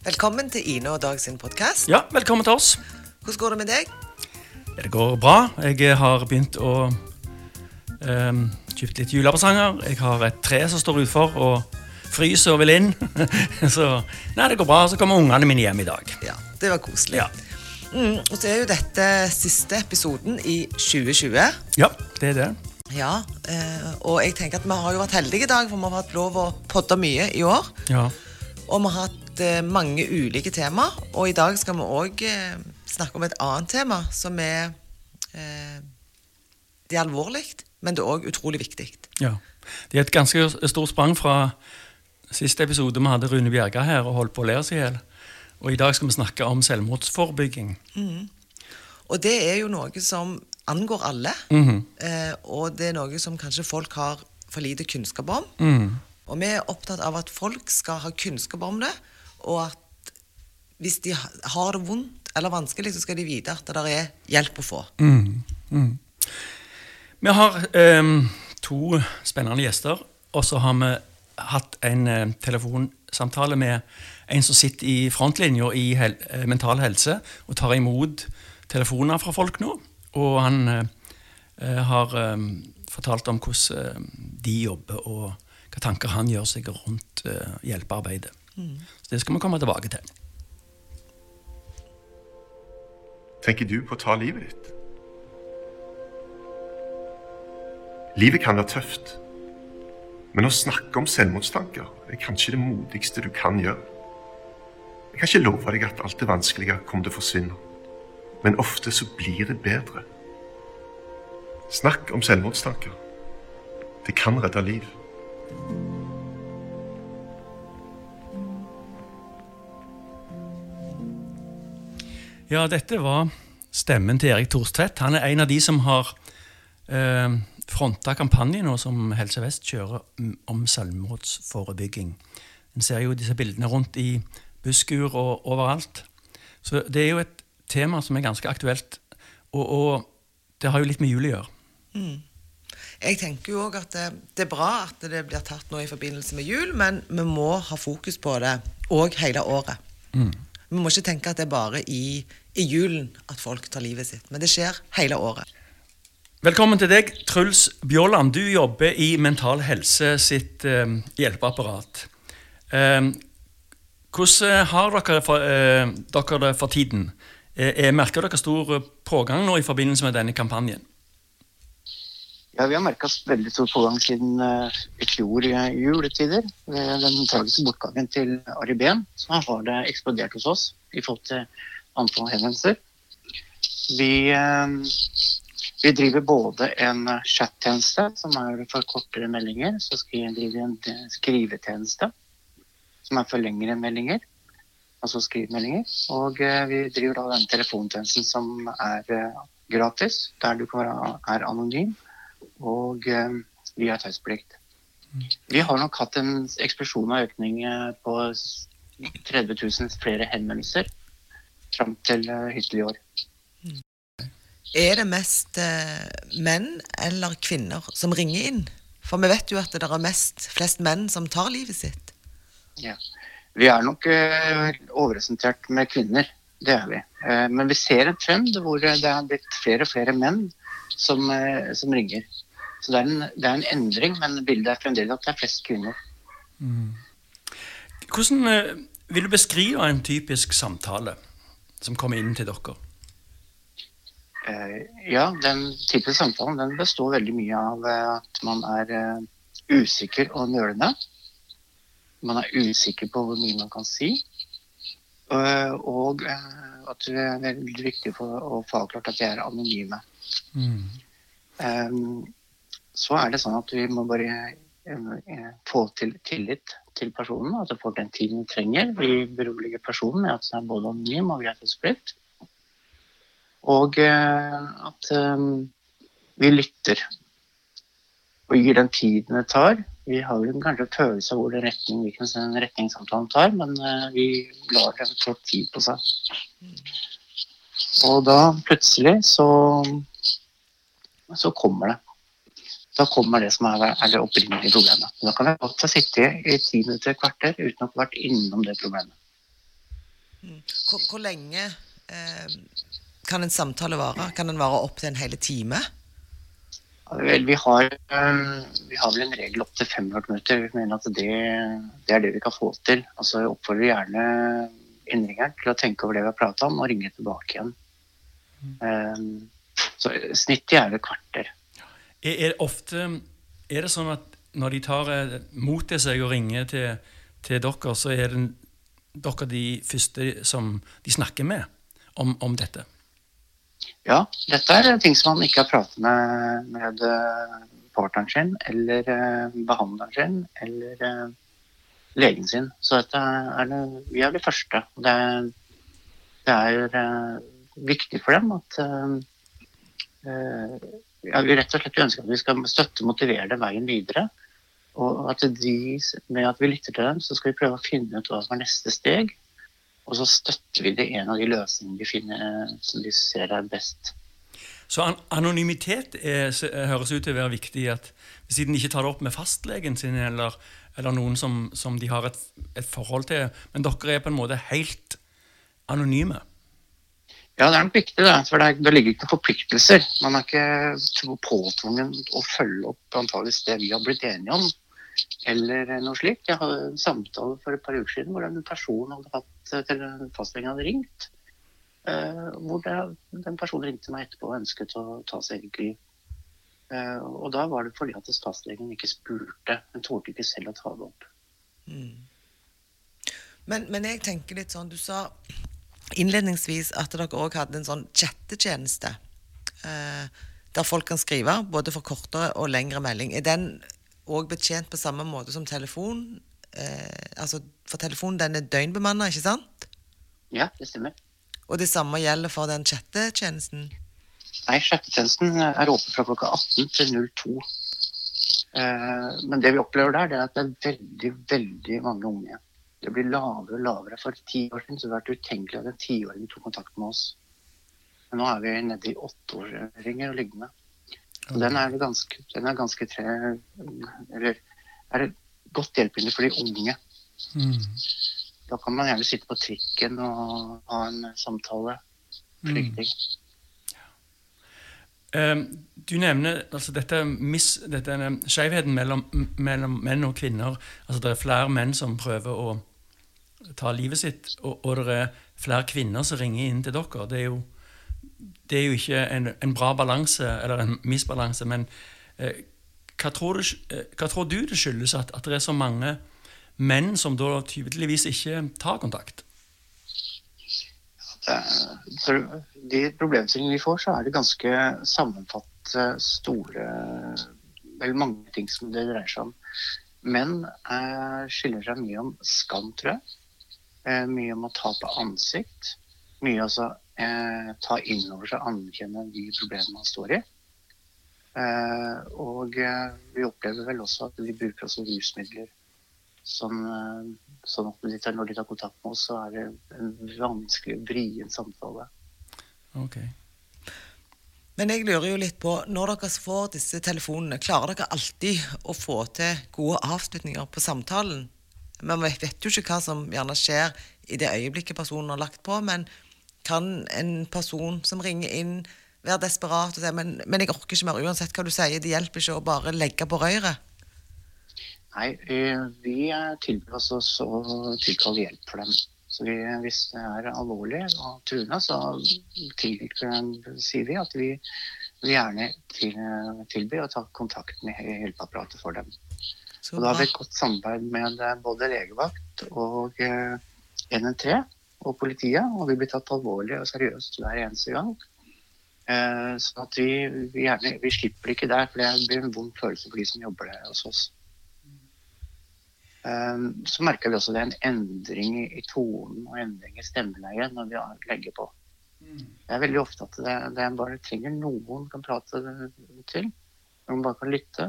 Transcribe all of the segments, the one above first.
Velkommen til Ine og Dag sin podkast. Ja, velkommen til oss. Hvordan går det med deg? Ja, det går bra. Jeg har begynt å um, kjøpt litt julepresanger. Jeg har et tre som står utfor og fryser og vil inn. så nei, det går bra. Så kommer ungene mine hjem i dag. Ja, Det var koselig. Ja. Mm, og så er jo dette siste episoden i 2020. Ja, det er det. Ja, eh, og jeg tenker at vi har jo vært heldige i dag, for vi har hatt lov å podde mye i år. Ja. Og vi har hatt eh, mange ulike tema, og i dag skal vi òg eh, snakke om et annet tema som er eh, Det er alvorlig, men det er òg utrolig viktig. ja. Det er et ganske stort sprang fra siste episode vi hadde Rune Bjerga her og holdt på å lære seg i hjel. Og i dag skal vi snakke om selvmordsforebygging. Og det er jo noe som angår alle, mm -hmm. og det er noe som kanskje folk har for lite kunnskap om. Mm. Og vi er opptatt av at folk skal ha kunnskap om det, og at hvis de har det vondt eller vanskelig, så skal de vite at det er hjelp å få. Vi har ehm, to spennende gjester, og så har vi hatt en eh, telefonsamtale med en som sitter i frontlinja i hel eh, mental helse og tar imot telefoner fra folk nå. Og han eh, eh, har ehm, fortalt om hvordan eh, de jobber, og hva tanker han gjør seg rundt eh, hjelpearbeidet. Så det skal vi komme tilbake til. Tenker du på å ta livet ditt? Livet kan være tøft, men å snakke om selvmordstanker er kanskje det modigste du kan gjøre. Jeg kan ikke love deg at alt det vanskelige kommer til å forsvinne, men ofte så blir det bedre. Snakk om selvmordstanker. Det kan redde liv. Ja, dette var stemmen til Erik Thorstvedt. Han er en av de som har eh, fronta kampanjen nå som Helse Vest kjører mm, om selvmordsforebygging. En ser jo disse bildene rundt i busskur og overalt. Så det er jo et tema som er ganske aktuelt, og, og det har jo litt med jul å gjøre. Jeg tenker jo òg at det, det er bra at det blir tatt nå i forbindelse med jul, men vi må ha fokus på det òg hele året. Vi må ikke tenke at det er bare i, i julen at folk tar livet sitt, men det skjer hele året. Velkommen til deg, Truls Bjåland. Du jobber i Mental Helse sitt eh, hjelpeapparat. Eh, hvordan har dere, for, eh, dere det for tiden? Eh, eh, merker dere stor pågang nå i forbindelse med denne kampanjen? Ja, Vi har merka veldig stor pågang siden eh, i fjor i juletider. Ved den tragiske bortgangen til Ari Behn, så har det eksplodert hos oss i forhold til antall henvendelser. Vi, eh, vi driver både en chat-tjeneste, som er for kortere meldinger. Så skal vi en eh, skrivetjeneste, som er for lengre meldinger. Altså skrivemeldinger. Og eh, vi driver da den telefontjenesten som er eh, gratis, der du kan er anonym og eh, vi har taushetsplikt. Vi har nok hatt en eksplosjon av økning eh, på 30 000 flere henvendelser fram til eh, hittil i år. Er det mest menn eller kvinner som ringer inn? For vi vet jo at det er mest, flest menn som tar livet sitt. Ja. Vi er nok overrepresentert med kvinner, det er vi. Eh, men vi ser en trend hvor det er blitt flere og flere menn som, eh, som ringer. Så det er, en, det er en endring, men bildet er fremdeles at det er flest kvinner. Hvordan eh, vil du beskrive en typisk samtale som kommer inn til dere? Eh, ja, den typiske samtalen den består veldig mye av at man er usikker og nølende. Man er usikker på hvor mye man kan si. Og at det er veldig viktig for å få avklart at de er anonyme. Eh, så er det sånn at vi må bare eh, få til tillit til personen. At det får den tiden vi trenger. Vi beroliger personen med at den er både anonym og greit og uh, at um, vi lytter. Og gir den tiden det tar. Vi har vel kanskje en følelse av hvor den retning, hvilken retning samtalen tar, men eh, vi lar den få tid på seg. Og da plutselig så, så kommer det. Da kommer det som er, er det opprinnelige problemet. Da kan vi godt ha sittet i ti minutter, et kvarter uten å ha vært innom det problemet. Hvor, hvor lenge eh, kan en samtale vare? Kan den vare opptil en hel time? Vel, vi har, eh, vi har vel en regel opp til 45 minutter. Vi mener at det, det er det vi kan få til. Altså, jeg oppfordrer gjerne innringeren til å tenke over det vi har pratet om, og ringe tilbake igjen. Um, så snittet er et kvarter. Er, er, ofte, er det sånn at når de tar eh, mot til seg og ringer til, til dere, så er det dere de første som de snakker med om, om dette? Ja, dette er ting som man ikke har pratet med, med eh, partneren sin, eller uh, behandleren sin, eller legen sin. Så dette er det, vi er de første. Det, det er viktig for dem at ja, vi rett og slett ønsker at vi skal støtte og motivere dem veien videre. Og at de, med at vi lytter til dem, så skal vi prøve å finne ut hva som er neste steg. Og så støtter vi det en av de løsningene de finner som de ser er best. Så an anonymitet er, høres ut til å være viktig. at Siden de ikke tar det opp med fastlegen sin eller, eller noen som, som, de har et, et, forhold til, men dere er på en måte helt anonyme. Ja, det er nok viktig, det, for det, det ligger ikke noen forpliktelser. Man er ikke påtvunget å følge opp antageligvis det vi har blitt enige om eller noe slikt. Jeg hadde en samtale for et par uker siden hvor en person hadde hatt, fastlegen hadde ringt. Uh, hvor det, den personen ringte meg etterpå og ønsket å ta seg eget liv. Uh, og da var det fordi at fastlegen ikke spurte. Hun torde ikke selv å ta det opp. Mm. Men, men, jeg tenker litt sånn Du sa innledningsvis at dere òg hadde en sånn chattetjeneste. Eh, der folk kan skrive både for kortere og lengre melding. Er den òg betjent på samme måte som telefon. Eh, altså, for telefonen den er døgnbemanna, ikke sant? Ja, det stemmer. Og det samme gjelder for den chattetjenesten? Nei, chattetjenesten er åpen fra klokka 18 til 02. Eh, men det vi opplever der, det er at det er veldig, veldig mange unge. Det blir lavere og lavere. For ti år siden så det vært utenkelig at en tiåring tok kontakt med oss. Men nå er vi nede i åtteåringer og lignende. Og den er ganske, den er ganske tre Eller er et godt hjelpemiddel for de unge. Mm. Da kan man gjerne sitte på trikken og ha en samtale. Slike ting. Um, du nevner altså dette, mis, dette skjevheten mellom, mellom, menn og kvinner. Altså Det er flere menn som prøver å ta livet sitt, og, og det er flere kvinner som ringer inn til dere. Det er jo det er jo ikke en, en bra balanse, eller en misbalanse, men eh, hva, tror du, eh, hva, tror du, det skyldes at, at, det er så mange menn som da tydeligvis ikke tar kontakt? for de problemstillingene vi får, så er det ganske sammenfatt store Veldig mange ting som det dreier seg om. Menn eh, skiller seg mye om skam, tror jeg. Eh, mye om å ta på ansikt. Mye altså eh, ta inn over seg, anerkjenne de problemene man står i. Eh, og eh, vi opplever vel også at vi bruker også rusmidler. Sånn, sånn at når de tar kontakt med oss, så er det en vanskelig, vrien samtale. Okay. Men jeg lurer jo litt på, når dere får disse telefonene, klarer dere alltid å få til gode avslutninger på samtalen? Men vi vet jo ikke hva som gjerne skjer i det øyeblikket personen har lagt på. Men kan en person som ringer inn, være desperat og si men, men jeg orker ikke mer uansett hva du sier. Det hjelper ikke å bare legge på røret. Nei, vi tilbyr oss å tilkalle hjelp for dem. Så vi, hvis det er alvorlig og truende, så sier vi at vi, vil gjerne til, tilbyr å ta kontakt med hjelpeapparatet for dem. Så og da har vi et godt samarbeid med både legevakt og eh, NN3 og politiet, og vi blir tatt alvorlig og seriøst hver eneste gang. Eh, så at vi, vi, gjerne, vi slipper ikke der, for det blir en vond følelse for de som jobber der hos oss. Eh, så merker vi også det er en endring i tonen og endring i stemmeleiet når vi legger på. Det er veldig ofte at det, det bare trenger noen kan prate til. Når man bare kan lytte.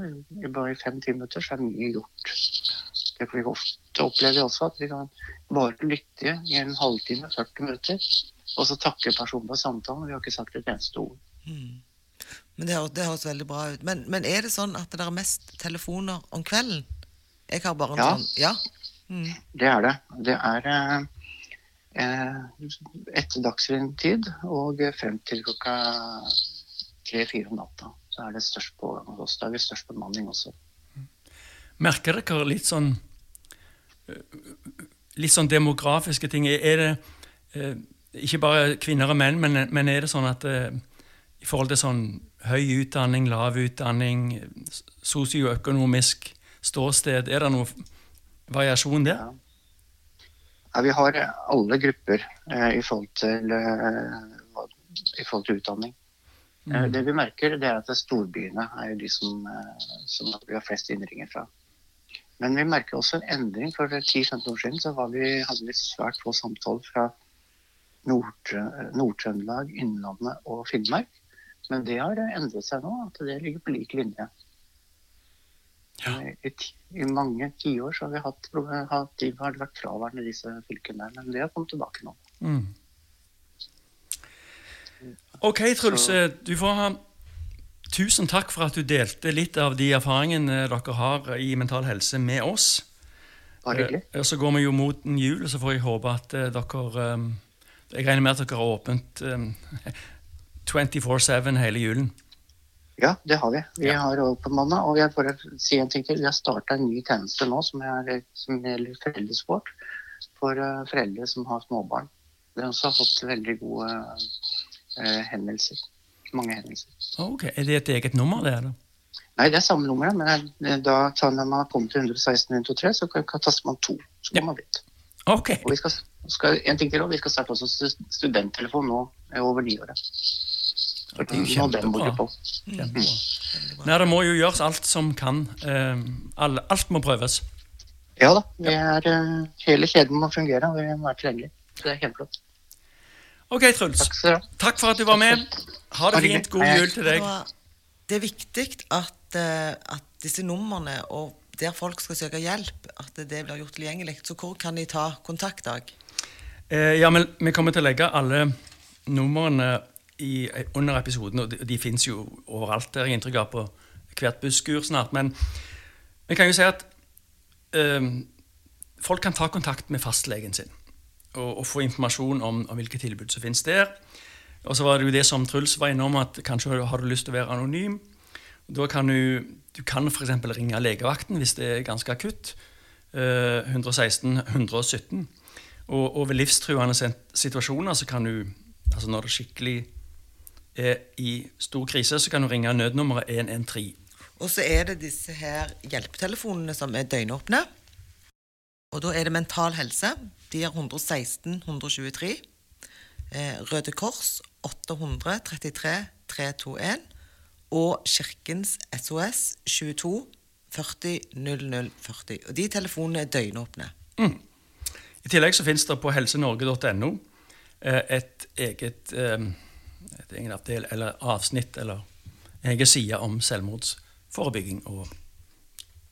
Bare i fem-ti minutter så er mye gjort. Det får vi ofte oppleve også at vi kan bare lytte i en halvtime, 40 minutter, og så takke personen på samtalen. Vi har ikke sagt et eneste ord. Mm. Men det, det, høres veldig bra ut. Men, men, er det sånn at det er mest telefoner om kvelden? Jeg har bare en ja. sånn Ja. Mm. Det er det. Det er eh, etter dagsrevyen-tid og frem til klokka tre-fire om natta. Så er det størst pågang hos er vi størst bemanning også. Merker dere litt sånn eh, litt sånn demografiske ting? Er det eh, ikke bare kvinner og menn, men, men er det sånn at eh, i forhold til sånn høy utdanning, lav utdanning, sosioøkonomisk ståsted, er det noe variasjon der? Ja. ja vi har alle grupper eh, i, forhold til, eh, i forhold til utdanning. Eh, Mm. Det vi merker, det er at storbyene er jo de som, eh, som vi har flest innringer fra. Men vi merker også en endring. For 10-15 år siden så var vi, hadde vi svært få samtaler fra Nord- Nord-Trøndelag, Innlandet og Finnmark. Men det har endret seg nå, at det ligger på lik linje. Ja. I, i, mange tiår har vi hatt, hatt, de har vært fraværende, disse fylkene der. Men det har kommet tilbake nå. Mm. Ok, Truls. Eh, Du får ha Tusen takk for at du delte litt av de erfaringene dere har i Mental Helse med oss. Ja. Eh, Så går vi jo mot en jul, så får jeg håpe at eh, dere eh, Jeg regner med at dere har åpent eh, 24-7 hele julen. Ja, det har vi. Vi Ja. har åpen mandag. Og jeg bare si en ting til. Vi har starta en ny tjeneste nå som, er, som gjelder foreldresport for eh, foreldre som har småbarn. Det har også fått veldig gode eh, henvendelser. Mange henvendelser. Ok, Er det et eget nummer, det? eller? Nei, det er samme nummer, men er- da når man kommer til 116 123, så kan, kan taster man to. Så Ja. man dit. Ok. Og vi skal, skal, en ting til også, vi skal starte også studenttelefon nå eh, over nyåret. Ja, det er jo kjempebra. borde Nei, Det må jo gjøres alt som kan. eh, alt må prøves. Ja da. Er, eh, hele kjeden må fungere, og vi må være tilgjengelige. Det er kjempeflott. Ok, Truls. Takk. Takk for at du var med. Ha det fint. God jul til deg. Det er viktig at, eh, at disse numrene, og der folk skal søke hjelp, at det blir gjort tilgjengelig. Så hvor kan de ta kontakt, Dag? Eh, ja, men Vi kommer til å legge alle numrene i, under episoden, og de, de fins jo overalt. Det har jeg inntrykk av på hvert busskur snart. Men vi kan jo si at eh, folk kan ta kontakt med fastlegen sin og, og få informasjon om, om hvilke tilbud som finnes der. Og så var det jo det som Truls var innom, at kanskje har du lyst til å være anonym. Da kan du, du kan f.eks. ringe legevakten hvis det er ganske akutt. Eh, 116 117. Og, og ved livstruende situasjoner så kan du altså Når det skikkelig er i stor krise, så kan du ringe nødnummeret 113. Og så er det disse her hjelpetelefonene som er døgnåpne. Og da er det Mental Helse. De er 116 123. Eh, Røde Kors 833 321. Og Kirkens SOS 22 40 00 40. Og de telefonene er døgnåpne. I tillegg så finnes det på helsenorge.no eh, et eget eh, et egen avsnitt eller egen side om selvmordsforebygging og,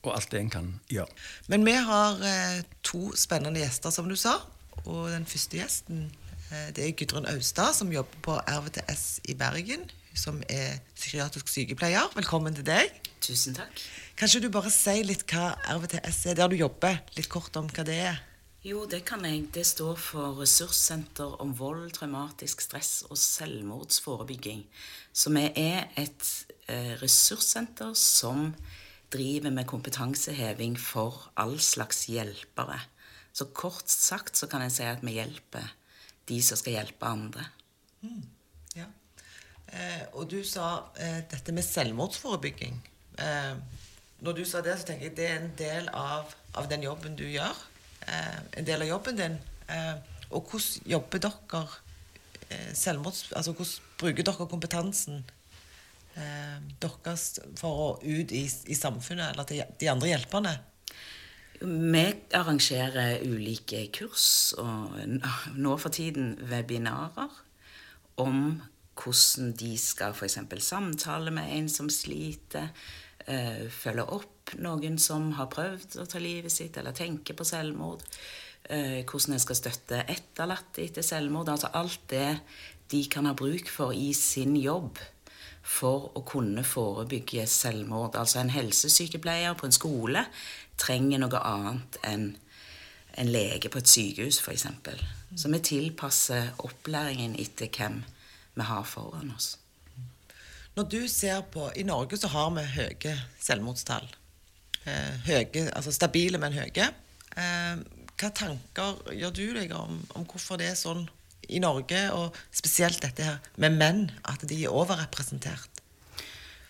og alt det en kan gjøre. Men vi har eh, to spennende gjester, som du sa. Og den første gjesten eh, det er Gudrun Austad, som jobber på RVTS i Bergen. Som er psykiatrisk sykepleier. Velkommen til deg. Tusen takk. Kanskje du bare sier litt hva RVTS er, der du jobber? Litt kort om hva det er. Jo, det kan jeg. Det står for Ressurssenter om vold, traumatisk stress og selvmordsforebygging. Så vi er et eh, ressurssenter som driver med kompetanseheving for all slags hjelpere. Så kort sagt så kan jeg si at vi hjelper de som skal hjelpe andre. Ja. Eh, og du sa eh, dette med selvmordsforebygging. Eh, når du sa det, så tenker jeg det er en del av, av den jobben du gjør. Eh, en del av jobben din. Eh, og hvordan jobber dere eh, selvmords... Altså hvordan bruker dere kompetansen deres for å ut i, i samfunnet, eller til de andre hjelperne? Vi arrangerer ulike kurs, og nå for tiden webinarer, om hvordan de skal f.eks. samtale med en som sliter, eh, følge opp noen som har prøvd å ta livet sitt, eller tenke på selvmord, eh, hvordan en skal støtte etterlatte etter selvmord, altså alt det de kan ha bruk for i sin jobb for å kunne forebygge selvmord. Altså en helsesykepleier på en skole trenger noe annet enn en lege på et sykehus, f.eks. Så vi tilpasser opplæringen etter hvem vi har foran oss. Når du ser på I Norge så har vi høye selvmordstall. Eh, høye, altså stabile, men høye. Eh, hva tanker gjør du deg om, om hvorfor det er sånn i Norge, og spesielt dette her med menn, at de er overrepresentert?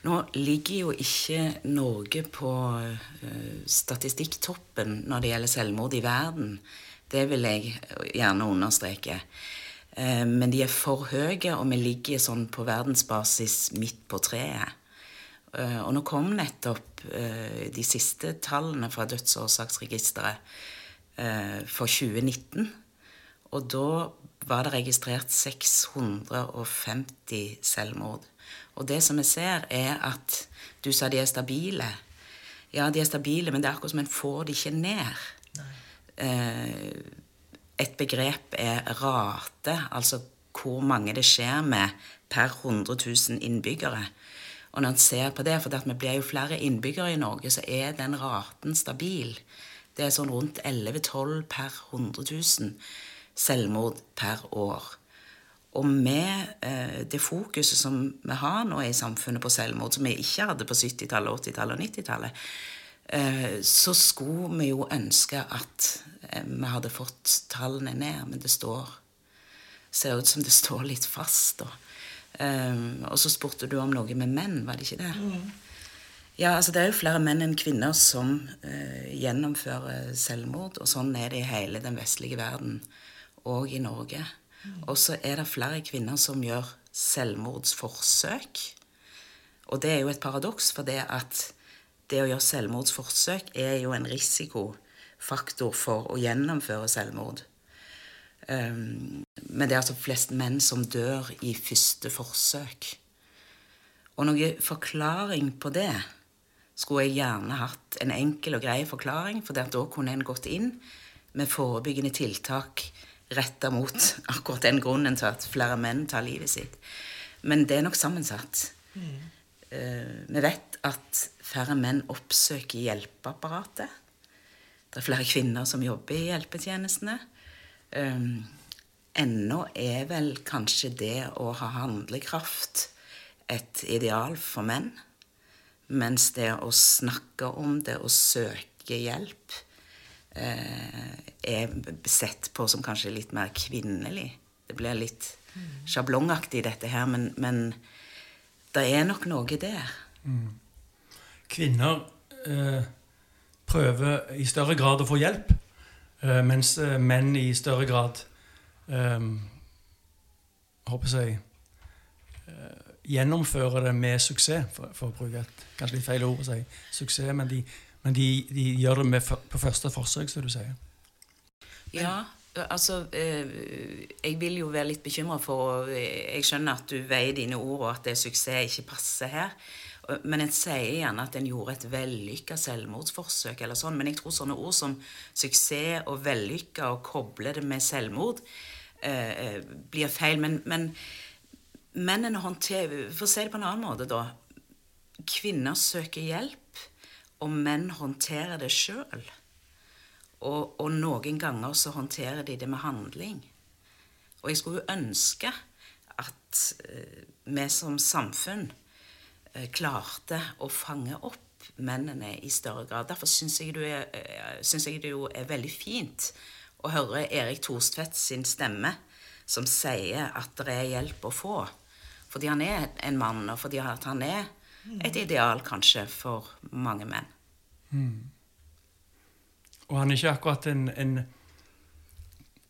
Nå ligger jo ikke Norge på uh, statistikktoppen når det gjelder selvmord i verden. Det vil jeg gjerne understreke. Uh, men de er for høye, og vi ligger sånn på verdensbasis midt på treet. Uh, og nå kom nettopp de siste tallene fra Dødsårsaksregisteret for 2019. Og da var det registrert 650 selvmord. Og det som vi ser, er at du sa de er stabile. Ja, de er stabile, men det er akkurat som en får de ikke ned. Eh, et begrep er rate, altså hvor mange det skjer med per 100 000 innbyggere. Og når en ser på det, for vi blir jo flere innbyggere i Norge, så er den raten stabil. Det er sånn rundt 11-12 per 100 000 selvmord per år. Og med eh, det fokuset som vi har nå i samfunnet på selvmord, som vi ikke hadde på 70-tallet, 80-tallet og 90-tallet, eh, så skulle vi jo ønske at eh, vi hadde fått tallene ned, men det står ser ut som det står litt fast. Um, og så spurte du om noe med menn, var det ikke det? Mm. Ja, altså Det er jo flere menn enn kvinner som uh, gjennomfører selvmord. Og sånn er det i hele den vestlige verden, og i Norge. Og så er det flere kvinner som gjør selvmordsforsøk. Og det er jo et paradoks, for det at det å gjøre selvmordsforsøk er jo en risikofaktor for å gjennomføre selvmord. Um, men det er altså flest menn som dør i første forsøk. Og noen forklaring på det skulle jeg gjerne hatt en enkel og grei forklaring, for da kunne en gått inn med forebyggende tiltak retta mot akkurat den grunnen til at flere menn tar livet sitt. Men det er nok sammensatt. Mm. Uh, vi vet at færre menn oppsøker hjelpeapparatet. Det er flere kvinner som jobber i hjelpetjenestene. Um, ennå er vel kanskje det å ha handlekraft et ideal for menn. Mens det å snakke om det og søke hjelp er sett på som kanskje litt mer kvinnelig. Det blir litt sjablongaktig, dette her, men, men det er nok noe der. Mm. Kvinner eh, prøver i større grad å få hjelp, eh, mens eh, menn i større grad eh, håper jeg eh, gjennomfører det med suksess, for, for, å bruke et kanskje litt feil ord å si suksess, men de men de, de gjør det med, på første forsøk, som du sier. Ja, altså eh, Jeg vil jo være litt bekymra for eh, Jeg skjønner at du veier dine ord, og at det er suksess ikke passer her. Men en sier gjerne at en gjorde et vellykka selvmordsforsøk. eller sånn, Men jeg tror sånne ord som suksess og vellykka og koble det med selvmord eh, blir feil. Men, men mennene håndterer For å si det på en annen måte, da. Kvinner søker hjelp og menn håndterer det sjøl. Og, og, noen ganger så håndterer de det med handling. Og jeg skulle jo ønske at uh, vi som samfunn uh, klarte å fange opp mennene i større grad. Derfor syns jeg, uh, jeg, det jo er veldig fint å høre Erik Thorstvedt sin stemme, som sier at det er hjelp å få. Fordi han er en mann, og fordi han er et ideal kanskje for mange menn. Mm. Og han er ikke akkurat en, en,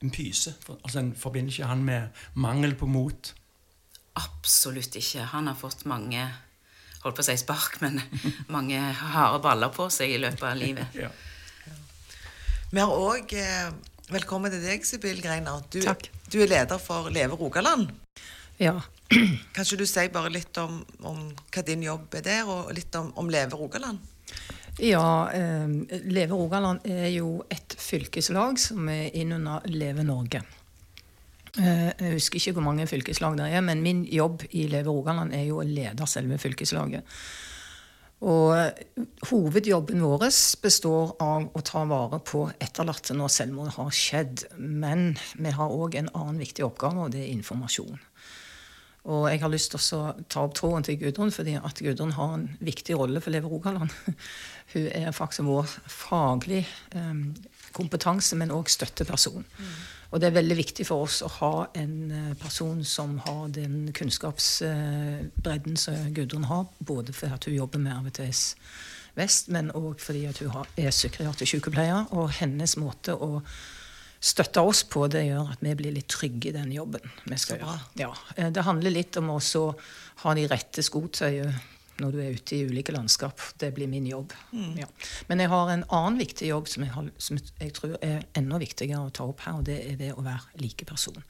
en pyse. Altså, En forbinder ikke han med mangel på mot. Absolutt ikke. Han har fått mange holdt på å si spark, men mange harde baller på seg i løpet av livet. ja. Vi har òg eh, Velkommen til deg, Sibyl Greiner. Du, du, er leder for Leve Rogaland. Ja. Kanskje du sier bare litt om, om hva din jobb er der, og litt om, om Leve Rogaland? Ja, eh, Leve Rogaland er jo et fylkeslag som er innunder Leve Norge. Eh, jeg husker ikke hvor mange fylkeslag det er, men min jobb i Leve Rogaland er jo å lede selve fylkeslaget. Og eh, hovedjobben vår består av å ta vare på etterlatte når selvmord har skjedd. Men vi har òg en annen viktig oppgave, og det er informasjon. Og jeg har lyst til å ta opp tråden til Gudrun, fordi at Gudrun har en viktig rolle for Leve Rogaland. Hun er faktisk vår faglig um, kompetanse, men òg støtteperson. Mm. Og det er veldig viktig for oss å ha en eh, person som har den kunnskapsbredden som Gudrun har, både fordi at hun jobber med RVTS Vest, men òg fordi at hun er psykiatrisk sykepleier, og hennes måte å støtte oss på, det gjør at vi blir litt trygge i den jobben vi skal gjøre. Ja, eh, det handler litt om å ha de rette skotøyet når du er ute i ulike landskap. Det blir min jobb. Mm. Ja. Men jeg har en annen viktig jobb som jeg, har, som jeg, tror er enda viktigere å ta opp her, og det er det å være likeperson.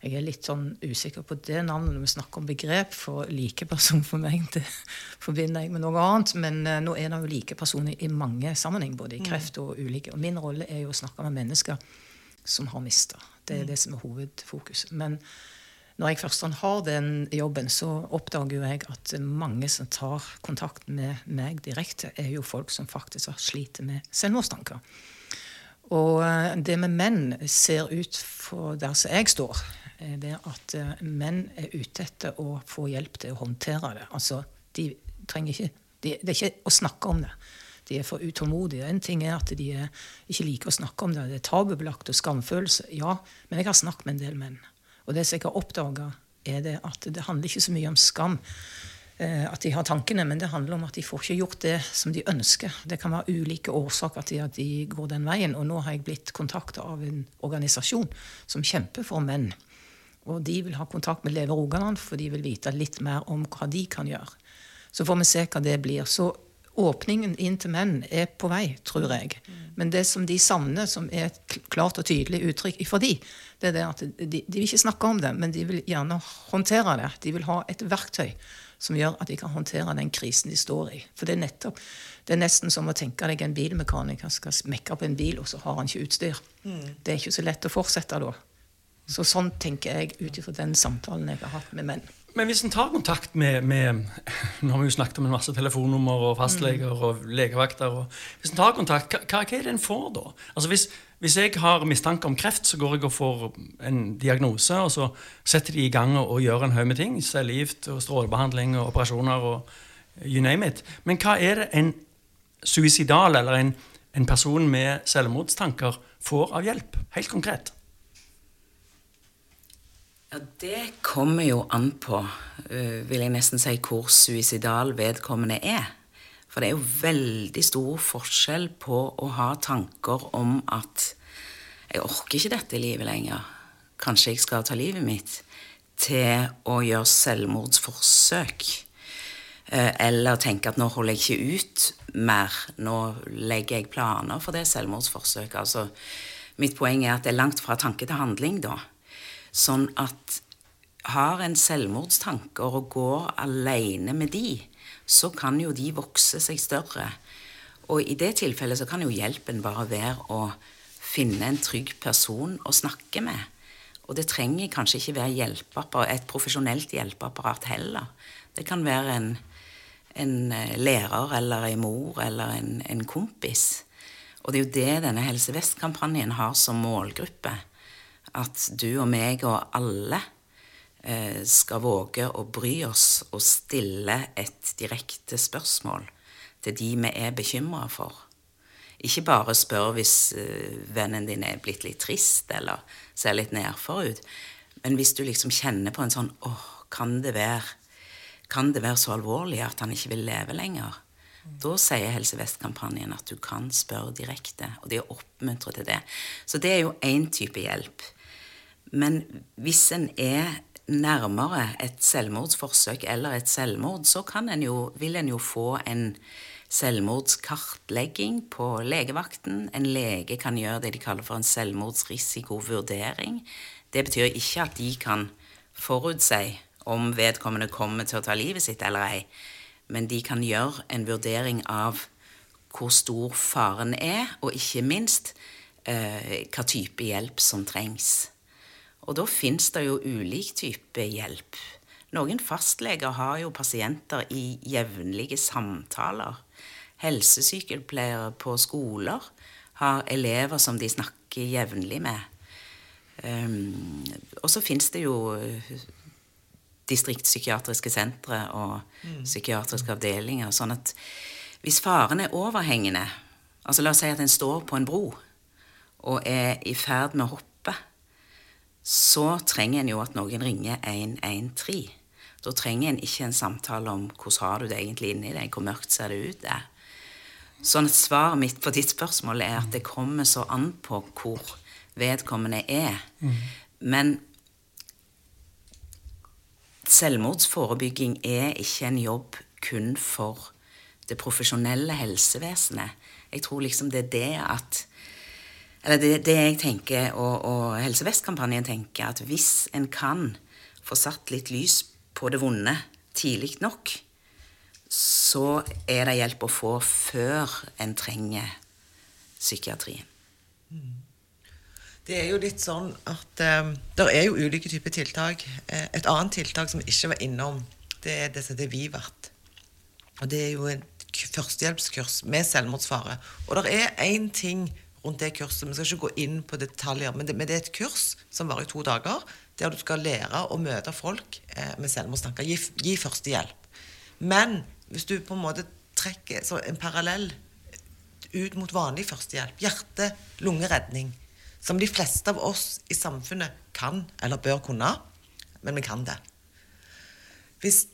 Jeg er litt sånn usikker på det navnet når vi snakker om begrep, for likeperson for meg det forbinder jeg med noe annet. Men uh, nå er det jo likepersoner i mange sammenheng, både i mm. kreft og ulike. Og min rolle er jo å snakke med mennesker som har mista. Det er mm. det som er hovedfokuset. Men når jeg først har den jobben, så oppdager jeg at mange som tar kontakt med meg direkte, er jo folk som faktisk har slitt med selvmordstanker. Og eh, det med menn ser ut for der som jeg står, er det at eh, menn er ute etter å få hjelp til å håndtere det. Altså, de trenger ikke de, Det er ikke å snakke om det. De er for utålmodige. En ting er at de ikke liker å snakke om det. Det er tabubelagt og skamfølelse. Ja, men jeg har snakket med en del menn. Og det som jeg har oppdaga, er det at det handler ikke så mye om skam. Eh, at de har tankene, men det handler om at de får ikke gjort det som de ønsker. Det kan være ulike årsaker til at de går den veien. Og nå har jeg blitt kontakta av en organisasjon som kjemper for menn. Og de vil ha kontakt med Leve Rogaland, for de vil vite litt mer om hva de kan gjøre. Så får vi se hva det blir. Så åpningen inn til menn er på vei, tror jeg. Men det som de savner, som er et klart og tydelig uttrykk for de, det er det at de, de, vil ikke snakke om det, men de vil gjerne håndtere det. De vil ha et verktøy som gjør at de kan håndtere den krisen de står i. For det er nettopp, det er nesten som å tenke deg en bilmekaniker skal mekke opp en bil, og så har han ikke utstyr. Mm. Det er ikke så lett å fortsette da. Så sånn tenker jeg ut ifra den samtalen jeg har hatt med menn. Men hvis en tar kontakt med, med, Nå har vi jo snakket om en masse telefonnummer og fastleger mm. og legevakter. Og, hvis en tar kontakt, hva, hva, er det en får da? Altså hvis, hvis, jeg har mistanke om kreft, så går jeg og får en diagnose, og så setter de i gang og, og gjør en haug med ting. Cellegift og strålebehandling og operasjoner og you name it. Men hva er det en suicidal eller en, en person med selvmordstanker får av hjelp? Helt konkret. Ja, Det kommer jo an på, uh, vil jeg nesten si, hvor suicidal vedkommende er. For det er jo veldig stor forskjell på å ha tanker om at jeg orker ikke dette livet lenger, kanskje jeg skal ta livet mitt, til å gjøre selvmordsforsøk. Uh, eller tenke at nå holder jeg ikke ut mer, nå legger jeg planer for det selvmordsforsøket. Altså, mitt poeng er at det er langt fra tanke til handling, da. Sånn at har en selvmordstanker og går alene med de, så kan jo de vokse seg større. Og i det tilfellet så kan jo hjelpen bare være å finne en trygg person å snakke med. Og det trenger kanskje ikke være et profesjonelt hjelpeapparat heller. Det kan være en, en eh, lærer eller en mor eller en, en kompis. Og det er jo det denne Helse Vest-kampanjen har som målgruppe at du og meg og alle eh, skal våge å bry oss og stille et direkte spørsmål til de vi er bekymra for. Ikke bare spør hvis eh, vennen din er blitt litt trist eller ser litt nedfor ut, men hvis du liksom kjenner på en sånn åh, kan det være kan det være så alvorlig at han ikke vil leve lenger? Da sier Helse Vest-kampanjen at du kan spørre direkte, og de oppmuntrer til det. Så det er jo én type hjelp. Men hvis en er nærmere et selvmordsforsøk eller et selvmord, så en jo, vil en jo få en selvmordskartlegging på legevakten. En lege kan gjøre det de kaller for en selvmordsrisikovurdering. Det betyr ikke at de kan forutsi om vedkommende kommer til å ta livet sitt eller ei, men de kan gjøre en vurdering av hvor stor faren er, og ikke minst eh, hva type hjelp som trengs. Og da fins det jo ulik type hjelp. Noen fastleger har jo pasienter i jevnlige samtaler. Helsesykepleiere på skoler har elever som de snakker jevnlig med. Um, og så fins det jo eh, distriktspsykiatriske sentre og mm. psykiatriske avdelinger. Sånn at hvis faren er overhengende altså La oss si at en står på en bro og er i ferd med å hoppe. Så trenger en jo at noen ringer 113. Da trenger en ikke en samtale om hvordan har du det egentlig inni deg, hvor mørkt ser det ut der. Sånn at svaret mitt på ditt spørsmål er at det kommer så an på hvor vedkommende er. Mm. Men selvmordsforebygging er ikke en jobb kun for det profesjonelle helsevesenet. Jeg tror liksom det er det at Eller det, det jeg tenker, og, og Helse Vest-kampanjen tenker, at hvis en kan få satt litt lys på det vonde tidlig nok, så er det hjelp å få før en trenger psykiatrien. Det er jo litt sånn at um, det er jo ulike typer tiltak. Eh, et annet tiltak som vi ikke var innom, det er det som heter Vivert. Og det er jo et førstehjelpskurs med selvmordsfare. Og det er én ting rundt det kurset. Vi skal ikke gå inn på detaljer, men det, men det er et kurs som varer i to dager, der du skal lære å møte folk eh, med selvmordstanker. Gi, gi førstehjelp. Men hvis du på en måte trekker en parallell ut mot vanlig førstehjelp, hjerte-lungeredning, som de fleste av oss i samfunnet kan eller bør kunne, men vi kan det. Hvis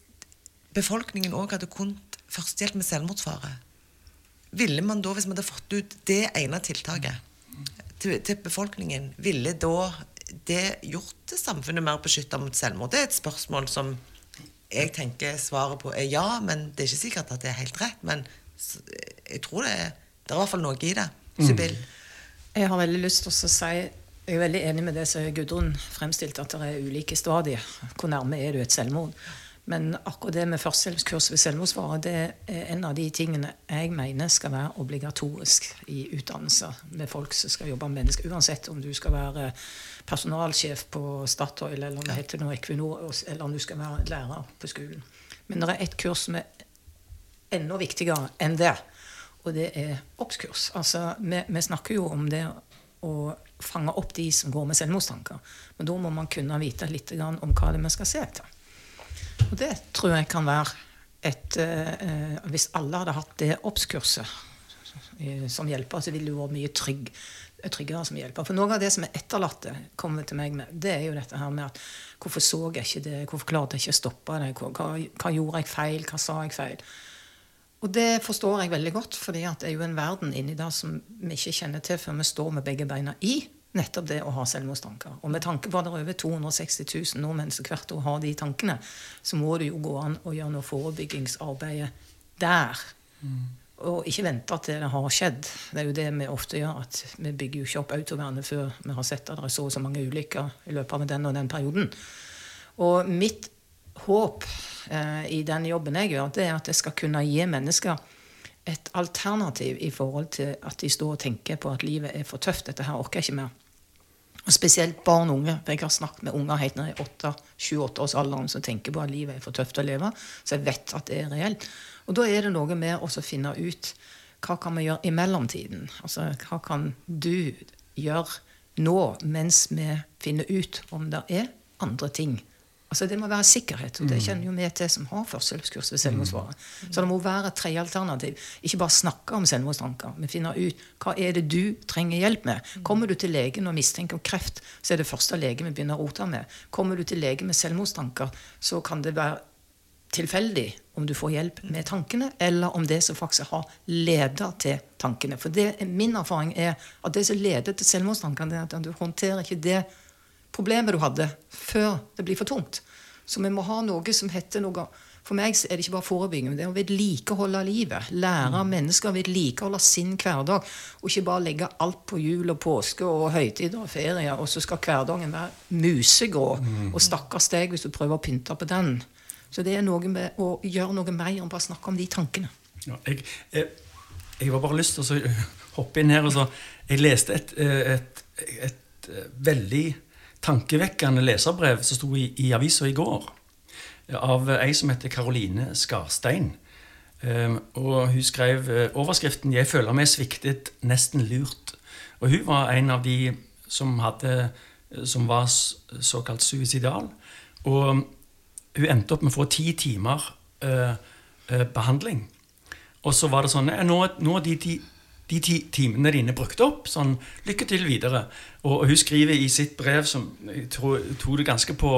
befolkningen òg hadde kunnet førstehjelp med selvmordsfare, ville man da, hvis man hadde fått ut det ene tiltaket til, til befolkningen, ville da det gjort samfunnet mer beskytta mot selvmord? Det er et spørsmål som jeg tenker svaret på er ja, men det er ikke sikkert at det er helt rett. Men jeg tror det er, det er i hvert fall noe i det. Sibyl? Mm. Jeg har veldig lyst til å si jeg er veldig enig med det som Gudrun fremstilte, at det er ulike stadier. Hvor nærme er du et selvmord? Men akkurat det med førstehjelpskurs ved selvmordsfare det er en av de tingene jeg mener skal være obligatorisk i utdannelser med folk som skal jobbe med mennesker. Uansett om du skal være personalsjef på Statoil, eller om det heter noe Equinor, eller om du skal være lærer på skolen. Men det er et kurs som er enda viktigere enn det. Og det er obs-kurs. Altså, vi, vi, snakker jo om det å fange opp de som går med selvmordstanker. Men da må man kunne vite litt om hva det er vi skal se etter. Og det tror jeg kan være et eh, Hvis alle hadde hatt det obs-kurset som hjelper, så ville det vært mye trygg, tryggere som hjelper. For noe av det som er etterlatte, kommer til meg med, det er jo dette her med at hvorfor så jeg ikke det, hvorfor klarte jeg ikke å stoppe det, hva, hva gjorde jeg feil, hva sa jeg feil? Og det forstår jeg veldig godt, for det er jo en verden inni der som vi ikke kjenner til før vi står med begge beina i nettopp det å ha selvmordstanker. Og med tanke på at det er over 260 000 nordmenn som hvert år har de tankene, så må det jo gå an å gjøre noe forebyggingsarbeid der. Mm. Og ikke vente til det har skjedd. Det er jo det vi ofte gjør. at Vi bygger jo ikke opp autovernet før vi har sett at det er så og så mange ulykker i løpet av den og den perioden. Og mitt håp eh, i den jobben jeg gjør, det er at jeg skal kunne gi mennesker et alternativ i forhold til at de står og tenker på at livet er for tøft. Dette her orker jeg ikke mer. Og Spesielt barn og unge. for Jeg har snakket med unger helt ned i 7-8-årsalderen som tenker på at livet er for tøft å leve. Så jeg vet at det er reelt. Og da er det noe med å finne ut hva kan vi gjøre i mellomtiden. Altså, hva kan du gjøre nå mens vi finner ut om det er andre ting Altså Det må være sikkerhet. og Det mm. kjenner jo vi til som har førstehjelpskurs ved selvmordsfare. Mm. Så det må være et tredje alternativ. Ikke bare snakke om selvmordstanker, men finne ut hva er det du trenger hjelp med. Mm. Kommer du til legen og mistenker om kreft, så er det første lege vi begynner å rote med. Kommer du til lege med selvmordstanker, så kan det være tilfeldig om du får hjelp med tankene, eller om det som faktisk har ledet til tankene. For det, min erfaring er at det som leder til selvmordstankene, er at du håndterer ikke det problemet du hadde, før det blir for tungt. Så vi må ha noe som heter noe For meg er det ikke bare forebygging, men det er å vedlikeholde livet. Lære mm. mennesker å vedlikeholde sin hverdag. Og ikke bare legge alt på jul og påske og høytider og ferier, og så skal hverdagen være musegrå. Mm. Og stakkars deg hvis du prøver å pynte på den. Så det er noe med å gjøre noe mer enn bare snakke om de tankene. Ja, jeg, jeg, jeg var bare lyst til å hoppe inn her. og så, Jeg leste et, et, et, et veldig tankevekkende leserbrev som sto i, i avisa i går. av ei som heter Karoline Skarstein. Um, og hun skrev uh, overskriften 'Jeg føler meg sviktet, nesten lurt'. Og hun var en av de som, hadde, som var såkalt suicidal. Og hun endte opp med å få ti timer uh, uh, behandling. Og så var det sånn Nå, nå de, de, de ti timene dine brukt opp. Sånn, lykke til videre. Og, og hun skriver i sitt brev, som jeg tror tok det ganske på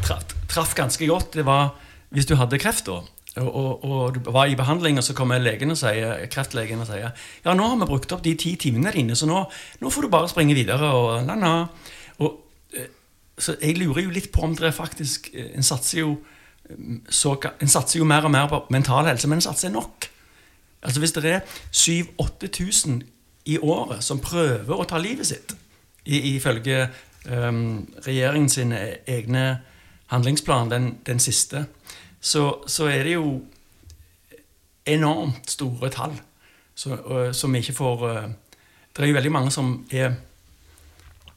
traff, traff ganske godt, det var hvis du hadde kreft da og, og, og, du var i behandling, og så kommer legen og sier, kreftlegen og sier ja, nå har vi brukt opp de ti timene dine, så nå, nå får du bare springe videre. Og, la, la. og eh, så jeg lurer jo litt på om det faktisk eh, En satser jo, mm, så, en satser jo mer og mer på mental helse, men en satser nok. Altså Hvis det er 7000-8000 i året som prøver å ta livet sitt, ifølge um, regjeringens egne handlingsplan, den, den siste, så, så, er det jo enormt store tall som vi ikke får uh, Det er jo veldig mange som er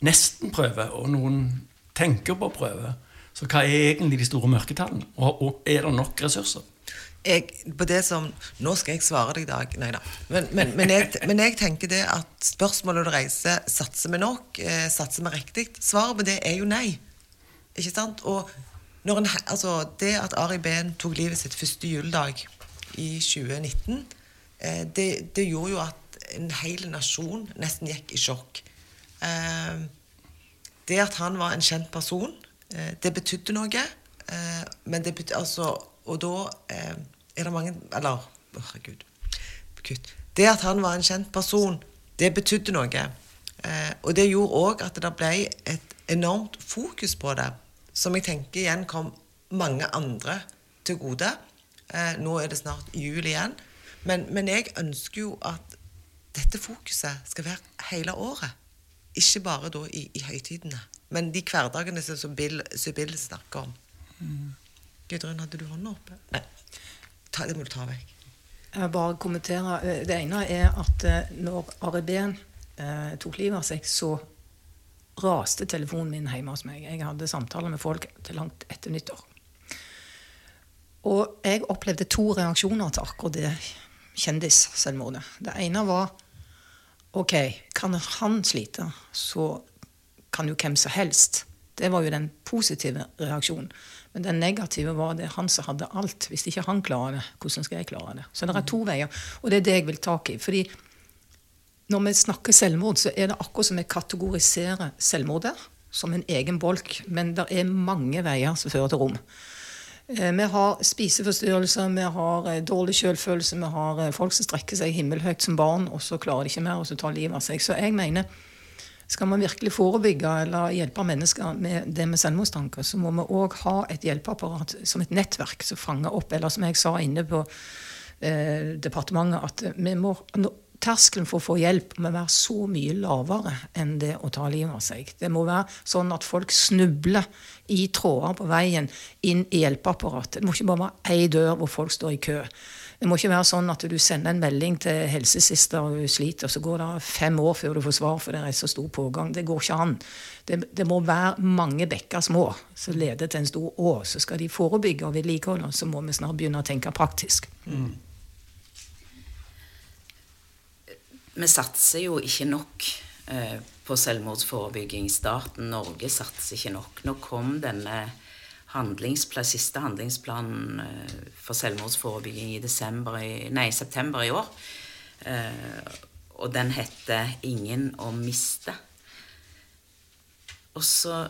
nesten prøver, og noen tenker på prøve. Så hva er egentlig de store mørketallene? Og, og er det nok ressurser? Jeg, på det som, Nå skal jeg svare deg, Dag. Nei da. Men, men, men, jeg, men, jeg, tenker det at spørsmålet du reiser, satser vi nok? Eh, satser vi riktig? Svaret på det er jo nei. Ikke sant? Og en, altså, det at Ari Behn tok livet sitt første juledag i 2019, eh, det, det, gjorde jo at en hel nasjon nesten gikk i sjokk. Eh, det at han var en kjent person, eh, det betydde noe. Eh, men det betydde altså Og da eh, er det mange Eller, herregud Kutt. Det at han var en kjent person, det betydde noe. Eh, og det gjorde òg at det ble et enormt fokus på det som jeg tenker igjen kom mange andre til gode. Eh, nå er det snart jul igjen. Men, men, jeg ønsker jo at dette fokuset skal være hele året. Ikke bare da i, i høytidene, men de hverdagene som Bill, som Bill snakker om. Mm. Gudrun, hadde du hånda oppe? Nei. Ta, det må du ta vekk. Jeg bare kommentere. Eh, det ene er at eh, når Ari Behn eh, tok livet av seg, så raste telefonen min hjemme hos meg. Jeg hadde samtaler med folk til langt etter nyttår. Og jeg opplevde to reaksjoner til akkurat det kjendisselvmordet. Det ene var OK, kan han slite, så kan jo hvem som helst. Det var jo den positive reaksjonen. Men den negative var det han som hadde alt. Hvis ikke han klarer det, hvordan skal jeg klare det? Så det er to veier. Og det er det jeg vil tak i. fordi når vi snakker selvmord, så er det akkurat som vi kategoriserer selvmordet som en egen bolk. Men det er mange veier som fører til rom. Eh, vi har spiseforstyrrelser, vi har eh, dårlig selvfølelse, vi har eh, folk som strekker seg himmelhøyt som barn, og så klarer de ikke mer, og så tar livet av seg. Så jeg mener, skal man virkelig forebygge eller hjelpe mennesker med det med selvmordstanker, så må vi òg ha et hjelpeapparat som et nettverk som fanger opp, eller som jeg sa inne på eh, departementet, at vi må terskelen for å få hjelp må være så mye lavere enn det å ta livet av seg. Det må være sånn at folk snubler i tråder på veien inn i hjelpeapparatet. Det må ikke bare være ei dør hvor folk står i kø. Det må ikke være sånn at du sender en melding til helsesøster og du sliter, og så går det fem år før du får svar, for det er så stor pågang. Det går ikke an. Det, det må være mange bekker små som leder til en stor å. Så skal de forebygge og vedlikeholde, så må vi snart begynne å tenke praktisk. Mm. Vi satser jo ikke nok eh, på selvmordsforebygging. Staten Norge satser ikke nok. Nå kom denne handlingsplan, siste handlingsplanen eh, for selvmordsforebygging i, i nei, september i år. Eh, og den heter 'Ingen å miste'. Og så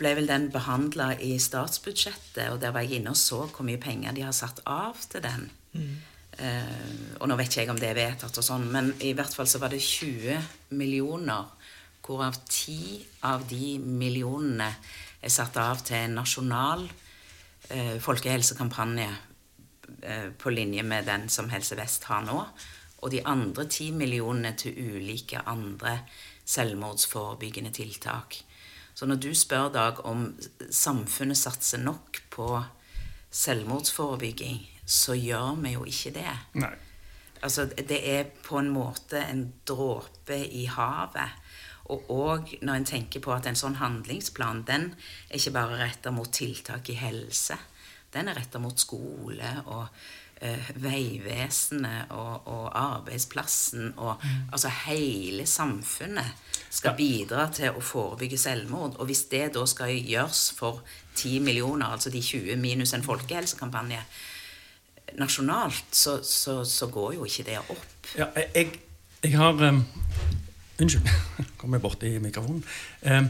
ble vel den behandla i statsbudsjettet, og der var jeg inne og så hvor mye penger de har satt av til den. Mm. Uh, og nå vet ikke jeg om det er vedtatt, og sånn, men i hvert fall så var det 20 millioner, hvorav 10 av de millionene er satt av til en nasjonal eh, folkehelsekampanje eh, på linje med den som Helse Vest har nå. Og de andre ti millionene til ulike andre selvmordsforebyggende tiltak. Så når du spør, Dag, om samfunnet satser nok på selvmordsforebygging, så gjør vi jo ikke det. Nei. Altså, det er på en måte en dråpe i havet. Og, òg når en tenker på at en sånn handlingsplan den er ikke bare retta mot tiltak i helse. Den er retta mot skole og eh, Vegvesenet og, og arbeidsplassen og altså hele samfunnet skal bidra til å forebygge selvmord. Og hvis det da skal gjøres for 10 millioner, altså de 20 minus en folkehelsekampanje nasjonalt, så, så, så går jo ikke det opp. Ja, jeg, jeg har um, Unnskyld, kom jeg borti mikrofonen. Eh,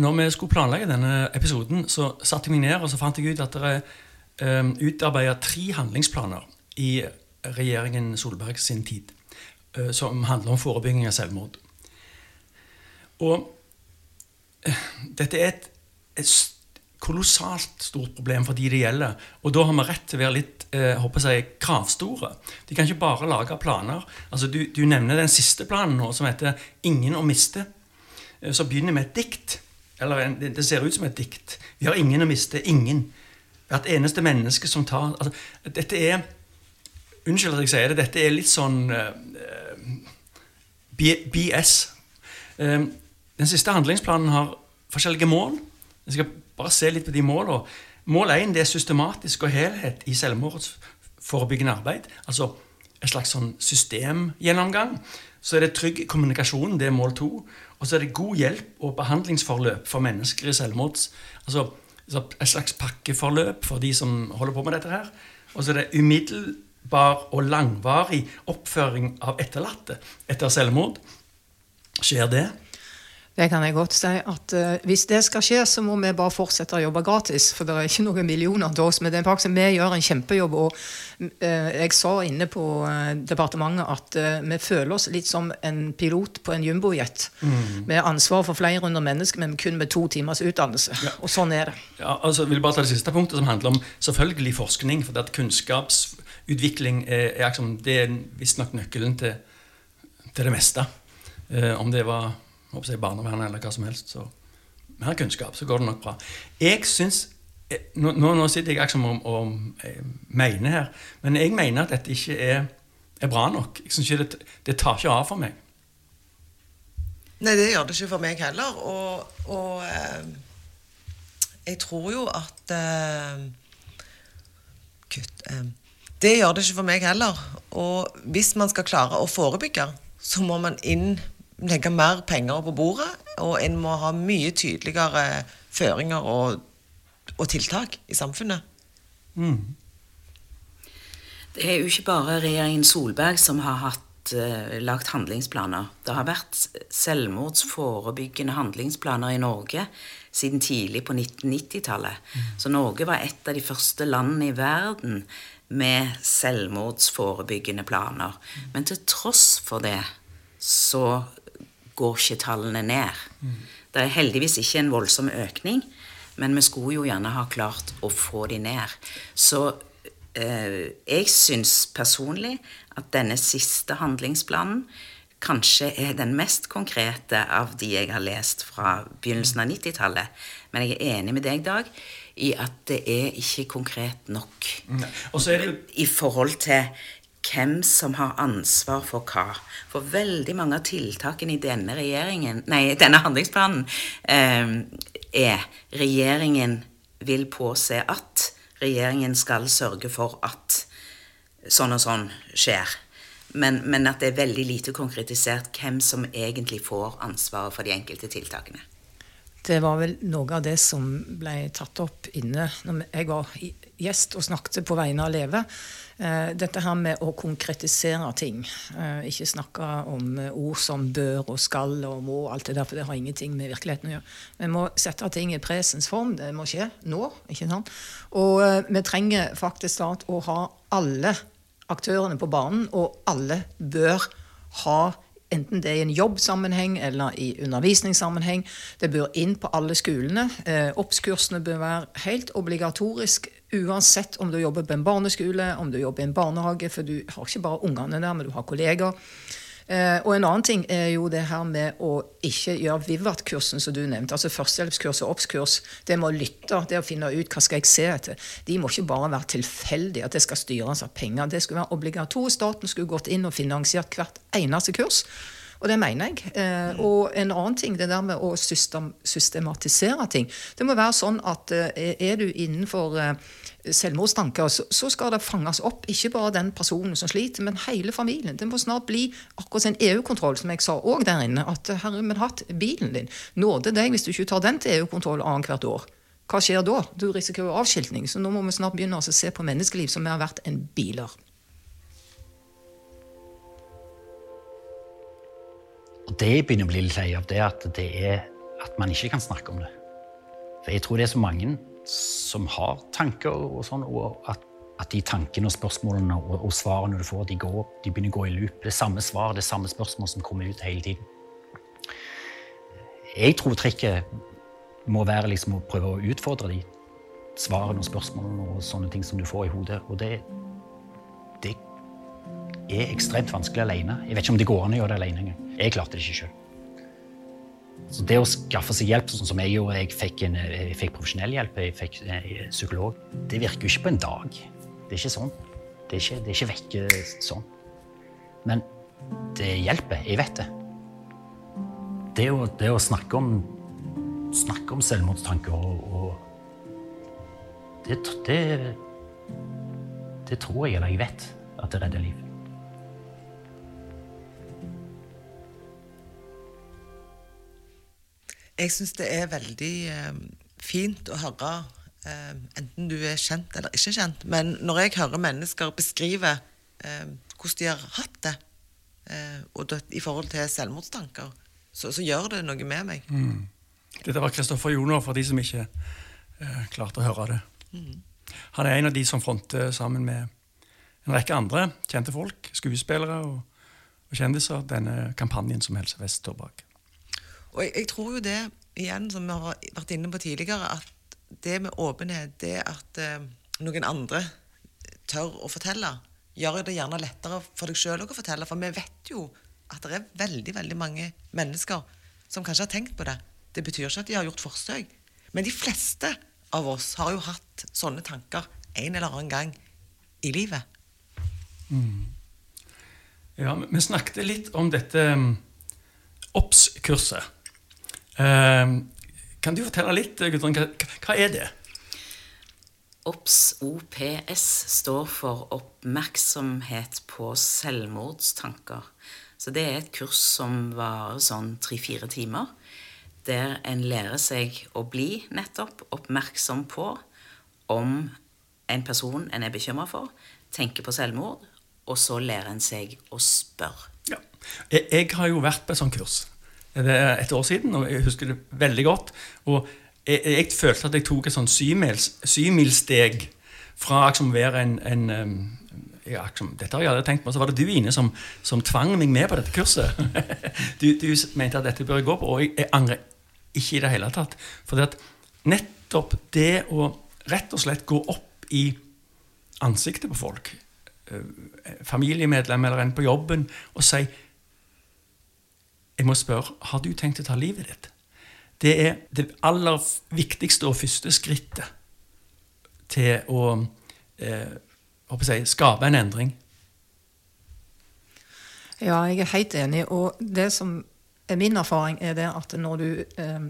når vi skulle planlegge denne episoden, så satte jeg meg ned og så fant jeg ut at det er um, utarbeida tre handlingsplaner i regjeringen Solberg sin tid eh, som handler om forebygging av selvmord. Og uh, dette er et, et kolossalt stort problem for de det gjelder. Og da har vi rett til å være litt eh, håper jeg, kravstore. De kan ikke bare lage planer. Altså, du, du, nevner den siste planen nå, som heter 'Ingen å miste'. Eh, så begynner med et dikt. Eller en, det ser ut som et dikt. Vi har ingen å miste. Ingen. Hvert eneste menneske som tar altså, Dette er Unnskyld at jeg sier det. Dette er litt sånn uh, eh, BS. Uh, eh, den siste handlingsplanen har forskjellige mål. Jeg skal bare se litt på de målene. Mål 1 er systematisk og helhet i selvmordsforebyggende arbeid. Altså en slags sånn systemgjennomgang. Så er det trygg kommunikasjon, det er mål 2. Og så er det god hjelp og behandlingsforløp for mennesker i selvmords... Altså et slags pakkeforløp for de som holder på med dette her. Og så er det umiddelbar og langvarig oppføring av etterlatte etter selvmord. Skjer det? Det kan jeg godt si. at uh, Hvis det skal skje, så må vi bare fortsette å jobbe gratis. For det er ikke noen millioner til oss. Men det er faktisk, vi gjør en kjempejobb. Og uh, jeg sa inne på uh, departementet at vi føler oss litt som en pilot på en jumbojet. Mm. Med ansvar for flere hundre mennesker, men kun med to timers utdannelse. Ja. Og sånn er det. Ja, altså, vil bare ta det siste punktet, som handler om selvfølgelig forskning. For at kunnskapsutvikling er, er, liksom, det er visstnok nøkkelen til, til det meste. om det var håper jeg, barnevernet eller hva som helst. Så mer kunnskap, så går det nok bra. Jeg synes, eh, Nå, nå sitter jeg liksom som og, og, mener her, men jeg mener at dette ikke er, er bra nok. Jeg synes ikke det, det, tar ikke av for meg. Nei, det gjør det ikke for meg heller. Og, og eh, jeg tror jo at eh, Kutt. Eh, det gjør det ikke for meg heller. Og hvis man skal klare å forebygge, så må man inn legge mer penger på bordet, og en må ha mye tydeligere føringer og, og tiltak i samfunnet. Mm. Det er jo ikke bare regjeringen Solberg som har hatt uh, lagt handlingsplaner. Det har vært selvmordsforebyggende handlingsplaner i Norge siden tidlig på 1990-tallet. Mm. Så Norge var et av de første landene i verden med selvmordsforebyggende planer. Mm. Men til tross for det så går ikke tallene ned. Mm. Det er heldigvis ikke en voldsom økning, men vi skulle jo gjerne ha klart å få de ned. Så eh, jeg syns personlig at denne siste handlingsplanen kanskje er den mest konkrete av de jeg har lest fra begynnelsen av 90-tallet. Men jeg er enig med deg, Dag, i at det er ikke konkret nok. Mm. Det... I forhold til hvem som har ansvar for hva. For veldig mange av tiltakene i denne, nei, denne handlingsplanen eh, er regjeringen vil påse at regjeringen skal sørge for at sånn og sånn skjer. Men, men, at det er veldig lite konkretisert hvem som egentlig får ansvaret for de enkelte tiltakene. Det var vel noe av det som ble tatt opp inne når jeg var gjest og snakket på vegne av Leve. Eh, dette her med å konkretisere ting. Eh, ikke snakke om eh, ord som bør og skal og må, alt det der, for det har ingenting med virkeligheten å gjøre. Vi må sette ting i presens form. Det må skje nå. ikke sant? Og vi trenger faktisk da å ha alle aktørene på banen, og alle bør ha enten det er i en jobbsammenheng eller i undervisningssammenheng. Det bør inn på alle skolene. Oppskursene bør være helt obligatorisk Uansett om du jobber på en barneskole, om du jobber i en barnehage, for du har ikke bare ungene der, men du har kolleger. Eh, og en annen ting er jo det her med å ikke gjøre Vivat-kursen som du nevnte. Altså førstehjelpskurs og oppskurs. Det med å lytte, det å finne ut hva skal jeg se etter. De må ikke bare være tilfeldige, at det skal styres av penger. Det skulle være obligatorisk. Staten skulle gått inn og finansiert hvert eneste kurs. Og det mener jeg. Eh, og en annen ting, det der med å system, systematisere ting. Det må være sånn at eh, er du innenfor eh, selvmordstanker, så, så, skal det fanges opp ikke bare den personen som sliter, men hele familien. Det må snart bli akkurat en EU-kontroll, som jeg sa òg der inne. At herre min hatt, bilen din nåde deg hvis du ikke tar den til EU-kontroll annethvert år. Hva skjer da? Du risikerer avskiltning. Så nå må vi snart begynne å se på menneskeliv som mer verdt enn biler. Det jeg begynner å bli litt lei av, det er at, det er at man ikke kan snakke om det. For jeg tror det er så mange som har tanker og sånn, og at, at de tankene og spørsmålene og, og, svarene du får, de, går, de begynner å gå i loop. Det er samme svar, det er samme spørsmål som kommer ut hele tiden. Jeg tror trekket må være liksom å prøve å utfordre de svarene og spørsmålene og sånne ting som du får i hodet. Og det, det er ekstremt vanskelig alene. Jeg vet ikke om det går an å gjøre det alene engang. Jeg klarte det ikke sjøl. Så det å skaffe seg hjelp, sånn som jeg gjorde, jeg fikk, en, jeg fikk profesjonell hjelp, jeg fikk en eh, psykolog, det virker jo ikke på en dag. Det er ikke sånn. Det er ikke, det er ikke vekke sånn. Men det hjelper. Jeg vet det. Det å, det å snakke om snakke om selvmordstanker og, og det, det, det tror jeg, eller jeg vet, at det redder liv. Jeg syns det er veldig eh, fint å høre, eh, enten du er kjent eller ikke kjent, men når jeg hører mennesker beskrive eh, hvordan de har hatt det, eh, og det, i forhold til selvmordstanker, så, så, gjør det noe med meg. Mm. Dette var Kristoffer Joner, for de som ikke eh, klarte å høre det. Mm. Han er en av de som fronter sammen med en rekke andre kjente folk, skuespillere og, og kjendiser, denne kampanjen som Helse Vest står bak. Og jeg, jeg, tror jo det, igjen, som vi har vært inne på tidligere, at det med åpenhet, det at eh, noen andre tør å fortelle, gjør det gjerne lettere for deg sjøl å fortelle. For vi vet jo at det er veldig, veldig mange mennesker som kanskje har tenkt på det. Det betyr ikke at de har gjort forsøk. Men de fleste av oss har jo hatt sånne tanker en eller annen gang i livet. Mm. Ja, vi snakket litt om dette mm, OBS-kurset. Ehm, kan du fortelle litt, Gudrun, hva, er det? OPS, OPS, står for oppmerksomhet på selvmordstanker. Så det er et kurs som varer sånn tre-fire timer. Der en lærer seg å bli nettopp oppmerksom på om en person en er bekymra for, tenker på selvmord, og så lærer en seg å spørre. Ja. Jeg, jeg har jo vært på et sånt kurs et år siden, og jeg husker det veldig godt. Og jeg, jeg følte at jeg tok et sånn syvmilssteg fra liksom å være en, en ja, liksom, Dette har jeg aldri tenkt på. Så var det du, Ine, som, som tvang meg med på dette kurset. du, du, mente at dette bør jeg gå på, og jeg, jeg angrer ikke i det hele tatt. For nettopp det å rett og slett gå opp i ansiktet på folk, eh, familiemedlem eller en på jobben, og si jeg må spørre har du tenkt å ta livet ditt. Det er det aller viktigste og første skrittet til å eh, jeg, skape en endring. Ja, jeg er helt enig. Og det som er min erfaring, er det at når du eh,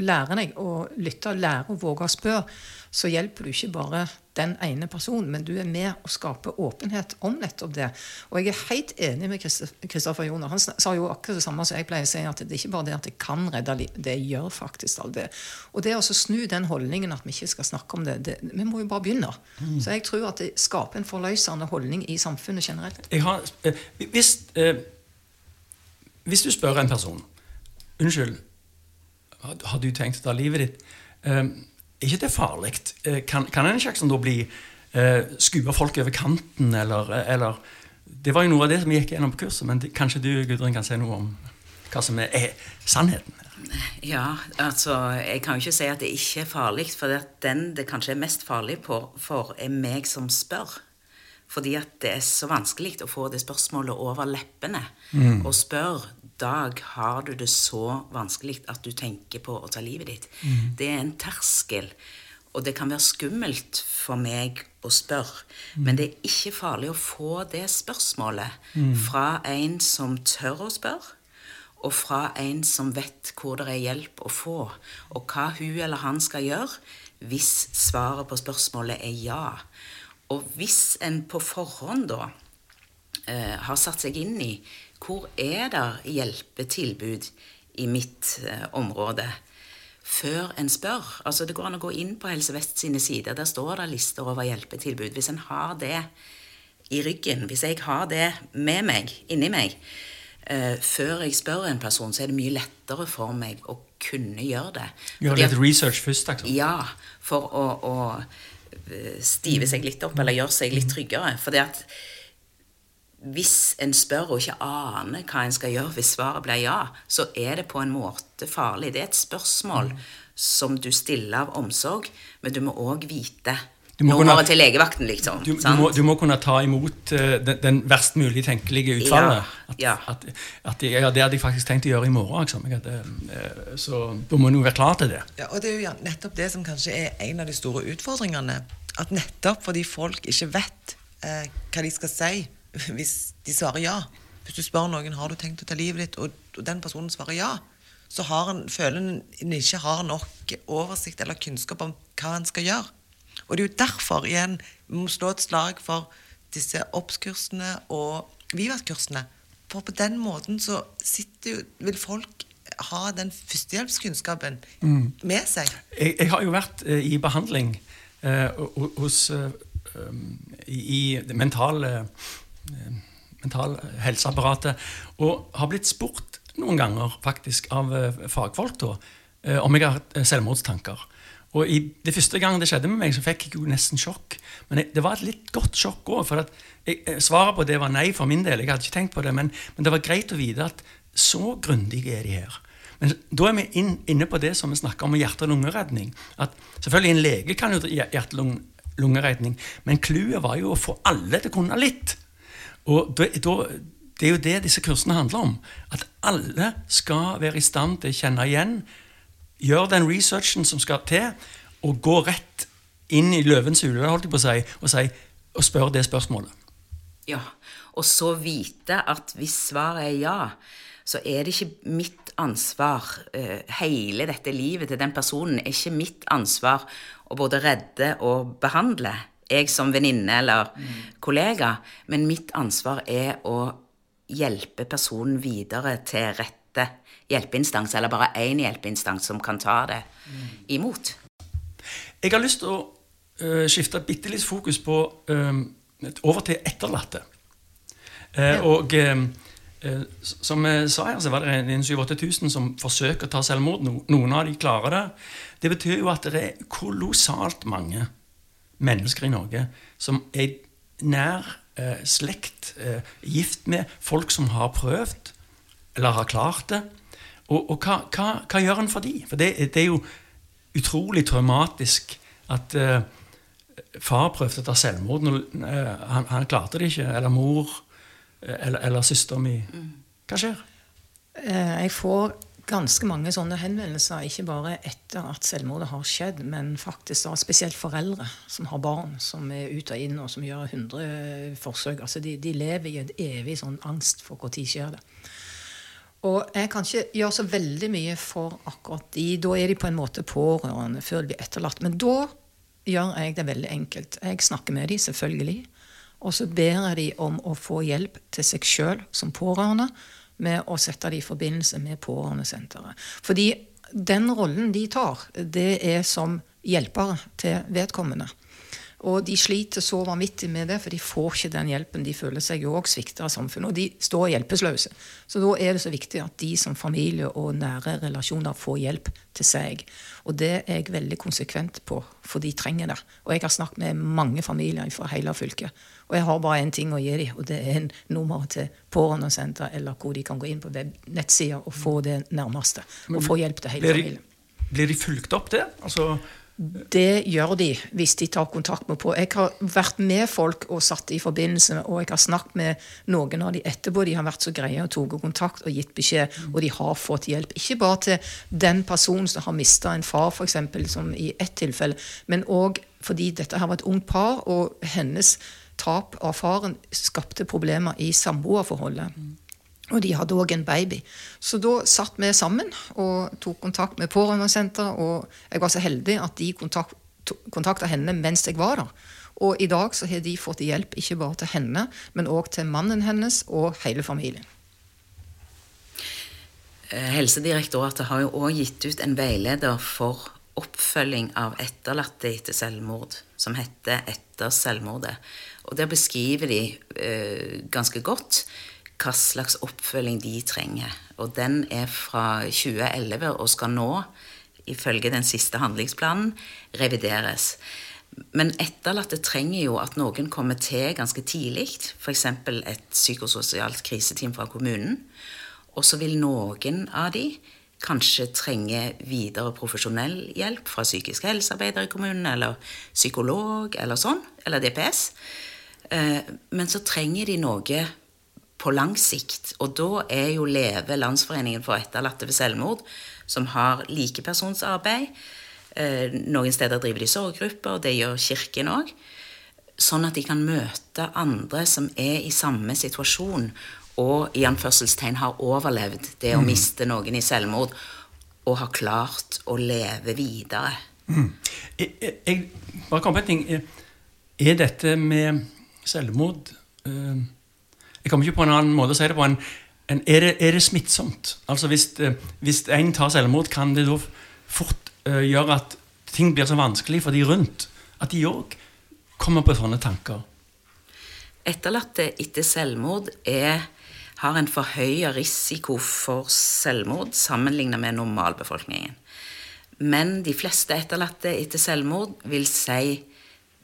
lærer deg å lytte, lærer å våge å spørre, så hjelper du ikke bare den ene personen, men du er med å skape åpenhet om nettopp det. Og jeg er helt enig med Kristoffer Joner. Han sa jo akkurat det samme som jeg pleier å si, at det er ikke bare det at det kan redde liv, det gjør faktisk all det. Og det å snu den holdningen at vi ikke skal snakke om det, det vi må jo bare begynne. Mm. Så jeg tror at det skaper en forløsende holdning i samfunnet generelt. Har, eh, hvis, eh, hvis, du spør en person Unnskyld, har, du tenkt å ta livet ditt? Eh, er ikke det farlig? Eh, kan, kan en ikke da bli eh, skue folk over kanten, eller, eller, Det var jo noe av det som vi gikk gjennom på kurset, men det, kanskje du Gudrun, kan si noe om hva som er, er sannheten? Ja, altså Jeg kan jo ikke si at det ikke er farlig, for den det kanskje er mest farlig på, for, er meg som spør. Fordi at det er så vanskelig å få det spørsmålet over leppene. Mm. Og spør Dag, har du det så vanskelig at du tenker på å ta livet ditt? Mm. Det er en terskel. Og det kan være skummelt for meg å spørre, men det er ikke farlig å få det spørsmålet fra en som tør å spørre, og fra en som vet hvor det er hjelp å få, og hva hun eller han skal gjøre hvis svaret på spørsmålet er ja. Og hvis en på forhånd da eh, har satt seg inn i hvor er det hjelpetilbud i mitt eh, område, før en spør. Altså Det går an å gå inn på Helse Vest sine sider. Der står det lister over hjelpetilbud. Hvis en har det i ryggen, hvis jeg har det med meg, inni meg, eh, før jeg spør en person, så er det mye lettere for meg å kunne gjøre det. Gjøre Fordi litt research først, liksom. ja, for å, å eh, stive seg litt opp, eller gjøre seg litt tryggere. For det at hvis en spør og ikke aner hva en skal gjøre hvis svaret blir ja, så er det på en måte farlig. Det er et spørsmål som du stiller av omsorg, men du må òg vite Du må kunne- til legevakten, liksom. Du, du, må, du må kunne ta imot uh, den, den verst mulig tenkelige utfallet. Ja, At, ja. At, at ja, det hadde jeg faktisk tenkt å gjøre i morgen. Liksom. Hadde, eh, så da må en jo være klar til det. Ja, og det er jo nettopp det som kanskje er en av de store utfordringene. At nettopp fordi folk ikke vet uh, hva de skal si hvis de svarer ja. Hvis du spør noen har du tenkt å ta livet ditt, og, og den personen svarer ja, så har en, føler en ikke har nok oversikt eller kunnskap om hva en skal gjøre. Og det er jo derfor igjen vi må slå et slag for disse OBS-kursene og Vivat-kursene. For på den måten så sitter jo, vil folk ha den førstehjelpskunnskapen med seg. Jeg, jeg har jo vært eh, i behandling eh, hos eh, um, i, i det mentale eh, mental helseapparatet, og har blitt spurt noen ganger faktisk av eh, fagfolk da, eh, om jeg har selvmordstanker. Og i det første gangen det skjedde med meg, så fikk jeg jo nesten sjokk. Men jeg, det var et litt godt sjokk òg, for jeg, svaret på det var nei for min del. Jeg hadde ikke tenkt på det, men, men det var greit å vite at så grundige er de her. Men da er vi inn, inne på det som vi snakker om med hjerte- og lungeredning. At selvfølgelig En lege kan jo hjerte- og lungeredning, men clouet var jo å få alle til å kunne litt. Og da, da, Det er jo det disse kursene handler om. At alle skal være i stand til å kjenne igjen, gjøre den researchen som skal til, og gå rett inn i løvens hule holdt jeg på å si, og, si, og spørre det spørsmålet. Ja, og så vite at hvis svaret er ja, så er det ikke mitt ansvar. eh, hele dette livet til den personen er ikke mitt ansvar å både redde og behandle. Jeg som venninne eller kollega. Men mitt ansvar er å hjelpe personen videre til rette hjelpeinstans, eller bare én hjelpeinstans som kan ta det imot. Jeg har lyst til å øh, skifte bitte litt fokus på øh, over til etterlatte. Ja. Og som jeg sa her, så var det en 7000-8000 som forsøker å ta selvmord. No, noen av de klarer det. Det betyr jo at det er kolossalt mange mennesker i Norge som er nær eh, slekt, eh, gift med folk som har prøvd, eller har klart det. Og, og hva, hva, hva gjør en for de? For det, det er jo utrolig traumatisk at eh, far prøvde å ta selvmord. Når, eh, han, han klarte det ikke. Eller mor. eh, Eller, eller søster mi. Hva skjer? Eh, Jeg får ganske mange sånne henvendelser, ikke bare etter at selvmordet har skjedd, men faktisk da spesielt foreldre som har barn som er ut og inn, og som gjør 100 forsøk. Altså de, de lever i en evig sånn angst for når skjer det. Og jeg kan ikke gjøre så veldig mye for akkurat de. Da er de på en måte pårørende før de blir etterlatt. Men da gjør jeg det veldig enkelt. Jeg snakker med de, selvfølgelig. Og så ber jeg de om å få hjelp til seg sjøl som pårørende med å sette det i forbindelse med pårørendesenteret. Fordi den rollen de tar, det er som hjelpere til vedkommende. Og de sliter så vanvittig med det, for de får ikke den hjelpen. De føler seg jo òg svikta av samfunnet, og de står hjelpeløse. Så da er det så viktig at de som familie og nære relasjoner får hjelp til seg. Og det er jeg veldig konsekvent på, for de trenger det. Og jeg har snakket med mange familier fra hele fylket. Og jeg har bare én ting å gi dem, og det er en nummer til pårørendesenter, eller hvor de kan gå inn på nettsida og få det nærmeste. Og få hjelp til hele Blir familien. blir de fulgt opp det? Altså, Det gjør de hvis de tar kontakt med på. Jeg har vært med folk og satt i forbindelse, med, og jeg har snakket med noen av de etterpå. De har vært så greie og tatt kontakt og gitt beskjed, og de har fått hjelp. Ikke bare til den personen som har mista en far, f.eks., som i ett tilfelle, men òg fordi dette her var et ungt par, og hennes tap av faren skapte problemer i samboerforholdet. Og de hadde òg en baby. Så da satt vi sammen og tok kontakt med Pårørendesenteret. Og jeg var så heldig at de kontakt, kontakta henne mens jeg var der. Og i dag så har de fått hjelp ikke bare til henne, men òg til mannen hennes og hele familien. Eh, Helsedirektoratet har jo òg gitt ut en veileder for oppfølging av etterlatte etter selvmord, som heter 'Etter selvmordet'. Og Der beskriver de eh, ganske godt hva slags oppfølging de trenger. Og den er fra 2011 og skal nå, ifølge den siste handlingsplanen, revideres. Men etterlatte trenger jo at noen kommer til ganske tidlig, f.eks. et psykososialt kriseteam fra kommunen. Og så vil noen av de kanskje trenge videre profesjonell hjelp fra psykisk helsearbeider i kommunen, eller psykolog, eller sånn, eller DPS. Eh, men så trenger de noe på lang sikt. Og da er jo Leve, Landsforeningen for etterlatte ved selvmord, som har likepersonsarbeid. Eh, noen steder driver de sorggrupper, og det gjør Kirken òg. Sånn at de kan møte andre som er i samme situasjon, og i anførselstegn har overlevd det å miste noen i selvmord, og har klart å leve videre. Jeg, jeg, jeg bare kom på en ting. Er dette med selvmord eh, Jeg kommer ikke på en annen måte å si det på. En, en, er, det, er, det, smittsomt? Altså hvis, eh, hvis, en tar selvmord, kan det da fort uh, gjøre at ting blir så vanskelig for de rundt? At de òg kommer på sånne tanker? Etterlatte etter selvmord er, har en forhøya risiko for selvmord sammenlignet med normalbefolkningen. Men de fleste etterlatte etter selvmord vil si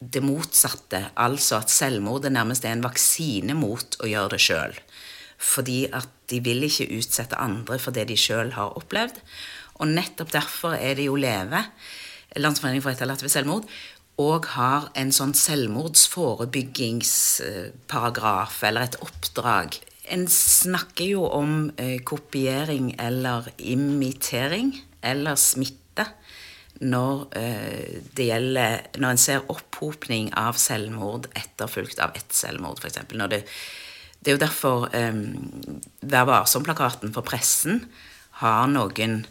det motsatte, altså at selvmord er nærmest er en vaksine mot å gjøre det sjøl. Fordi at de vil ikke utsette andre for det de sjøl har opplevd. Og nettopp derfor er det jo Leve, Landsforeningen for etterlatte ved selvmord, og har en sånn selvmordsforebyggingsparagraf, eller et oppdrag. En snakker jo om eh, kopiering eller imitering eller smitte når eh, det gjelder Når en ser opphopning av selvmord etterfulgt av ett selvmord, f.eks. Det, det er jo derfor eh, Vær varsom-plakaten for pressen har noen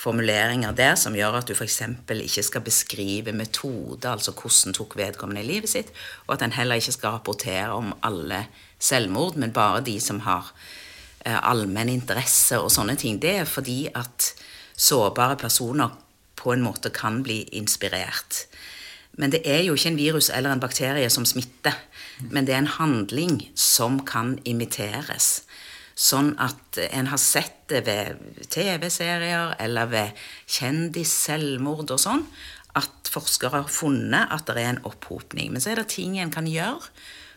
formuleringer der som gjør at du f.eks. ikke skal beskrive metode, altså hvordan tok vedkommende livet sitt, og at en heller ikke skal rapportere om alle selvmord, men bare de som har eh, allmenn interesse og sånne ting. Det er fordi at sårbare personer på en måte kan bli inspirert. Men det er jo ikke en virus eller en bakterie som smitter, men det er en handling som kan imiteres. Sånn at en har sett det ved TV-serier eller ved kjendisselvmord og sånn, at forskere har funnet at det er en opphopning. Men så er det ting en kan gjøre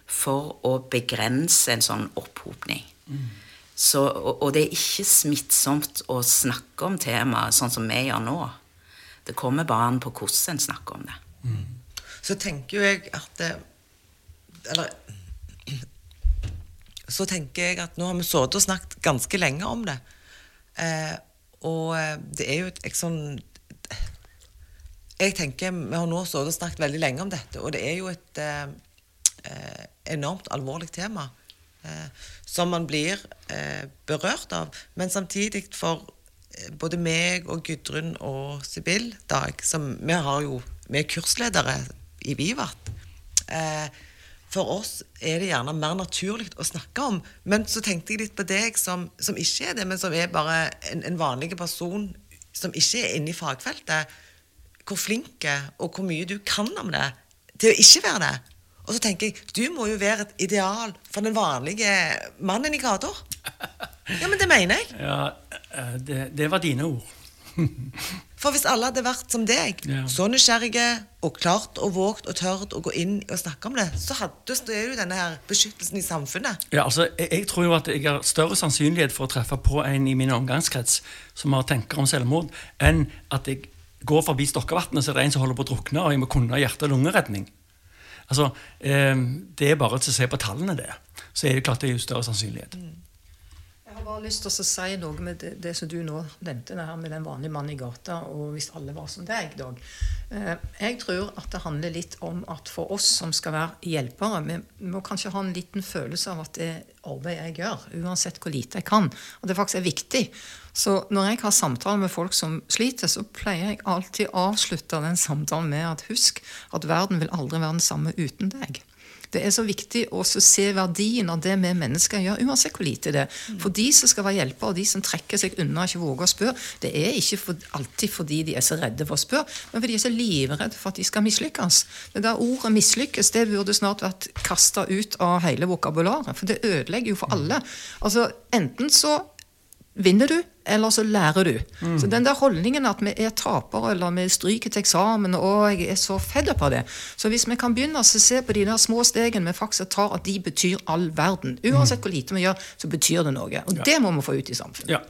for å begrense en sånn opphopning. Mm. Så, og, og, det er ikke smittsomt å snakke om temaet sånn som vi gjør nå. Det kommer bare an på hvordan en snakker om det. Mm. Så tenker jo jeg at Eller så tenker jeg at nå har vi sittet og snakket ganske lenge om det. Eh, og eh, det er jo et sånn Jeg tenker Vi har nå sittet og snakket veldig lenge om dette, og det er jo et eh, eh enormt alvorlig tema. Eh, som man blir eh, berørt av. Men samtidig for både meg og Gudrun og Sibyl Dag som Vi har jo Vi er kursledere i Vivat. Eh, for oss er det gjerne mer naturlig å snakke om. Men så tenkte jeg litt på deg som, som ikke er det, men som er bare en, en vanlig person som ikke er inne i fagfeltet. Hvor flink og hvor mye du kan om det til å ikke være det. Og så tenker jeg du må jo være et ideal for den vanlige mannen i gata. Ja, men det mener jeg. Ja, det, det var dine ord. For hvis alle hadde vært som deg, ja. så nysgjerrige og klart og vågt og tørt å gå inn og snakke om det, så hadde du jo denne her beskyttelsen i samfunnet. Ja, altså, jeg, jeg, tror jo at jeg har større sannsynlighet for å treffe på en i min omgangskrets som har tenker om selvmord, enn at jeg går forbi Stokkevatnet, så er det en som holder på å drukne, og jeg må kunne hjerte- og lungeredning. Altså, eh, Det er bare til å se på tallene, det. Så er det klart det er jo større sannsynlighet. Jeg har bare lyst til å si noe med det, det som du nå nevnte, det her med den vanlige mannen i gata, og hvis alle var som deg, Dag. Eh, Jeg tror at det handler litt om at for oss som skal være hjelpere, vi må kanskje ha en liten følelse av at det arbeidet jeg gjør, uansett hvor lite jeg kan, og det faktisk er viktig. Så når jeg har samtaler med folk som sliter, så pleier jeg alltid å avslutte den samtalen med at husk at verden vil aldri være den samme uten deg. Det er så viktig å se verdien av det vi mennesker gjør, uansett hvor lite det er. For de som skal være hjelpere, og de som trekker seg unna og ikke våger å spørre, det er ikke for, alltid fordi de er så redde for å spørre, men fordi de er så livredde for at de skal mislykkes. Det der ordet 'mislykkes' det burde snart vært kasta ut av hele vokabularet, for det ødelegger jo for alle. Altså, Enten så vinner du, eller så lærer du. Så den der holdningen at vi er tapere, eller vi stryker til eksamen, og jeg er så fedd opp av det. Så hvis vi kan begynne å se på de der små stegene vi faktisk tar, at de betyr all verden. Uansett hvor lite vi gjør, så betyr det noe. Og det må vi få ut i samfunnet. Ja,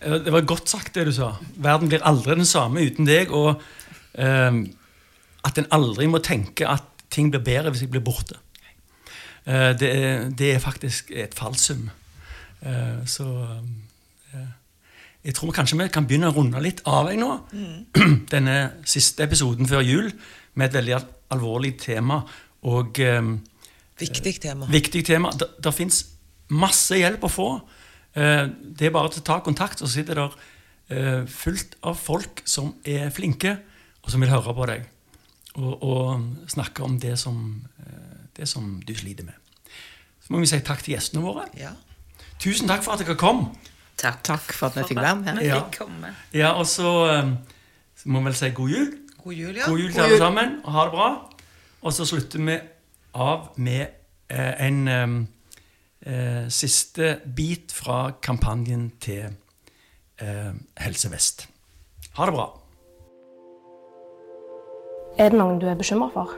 eh, Det var godt sagt, det du sa. Verden blir aldri den samme uten deg. Og eh, at en aldri må tenke at ting blir bedre hvis jeg blir borte. Eh, det, det er faktisk et falsum. Eh, så eh, jeg tror kanskje vi kan begynne å runde litt av jeg nå. Denne siste episoden før jul med et veldig alvorlig tema. Og eh, Viktig tema. viktig tema. Det, fins masse hjelp å få. Eh, det er bare å ta kontakt, så sitter der eh, fullt av folk som er flinke, og som vil høre på deg. Og, og snakke om det som, eh, det som du sliter med. Så må vi si takk til gjestene våre. Ja. Tusen takk for at dere kom. Takk, Takk for at vi fikk være med. her. Ja. Ja, Og så, eh, må vi vel si god jul. God jul, ja. God jul til alle sammen, og ha det bra. Og så slutter vi av med eh, en eh, eh, siste bit fra kampanjen til eh, Helse Vest. Ha det bra. Er det noen du er bekymra for?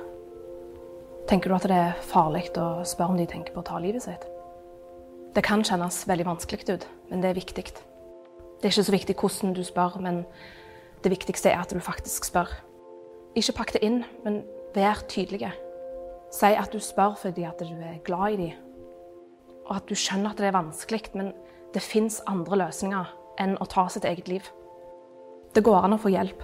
Tenker du at det er farlig å spørre om de tenker på å ta livet sitt? Det kan kjennes veldig vanskelig ut, men det er viktig. Det er ikke så viktig hvordan du spør, men det viktigste er at du faktisk spør. Ikke pakk det inn, men vær tydelig. Si at du spør fordi at du er glad i dem, og at du skjønner at det er vanskelig, men det fins andre løsninger enn å ta sitt eget liv. Det går an å få hjelp.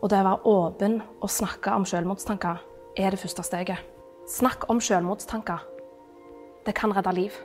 Og det å være åpen og snakke om selvmordstanker er det første steget. Snakk om selvmordstanker. Det kan redde liv.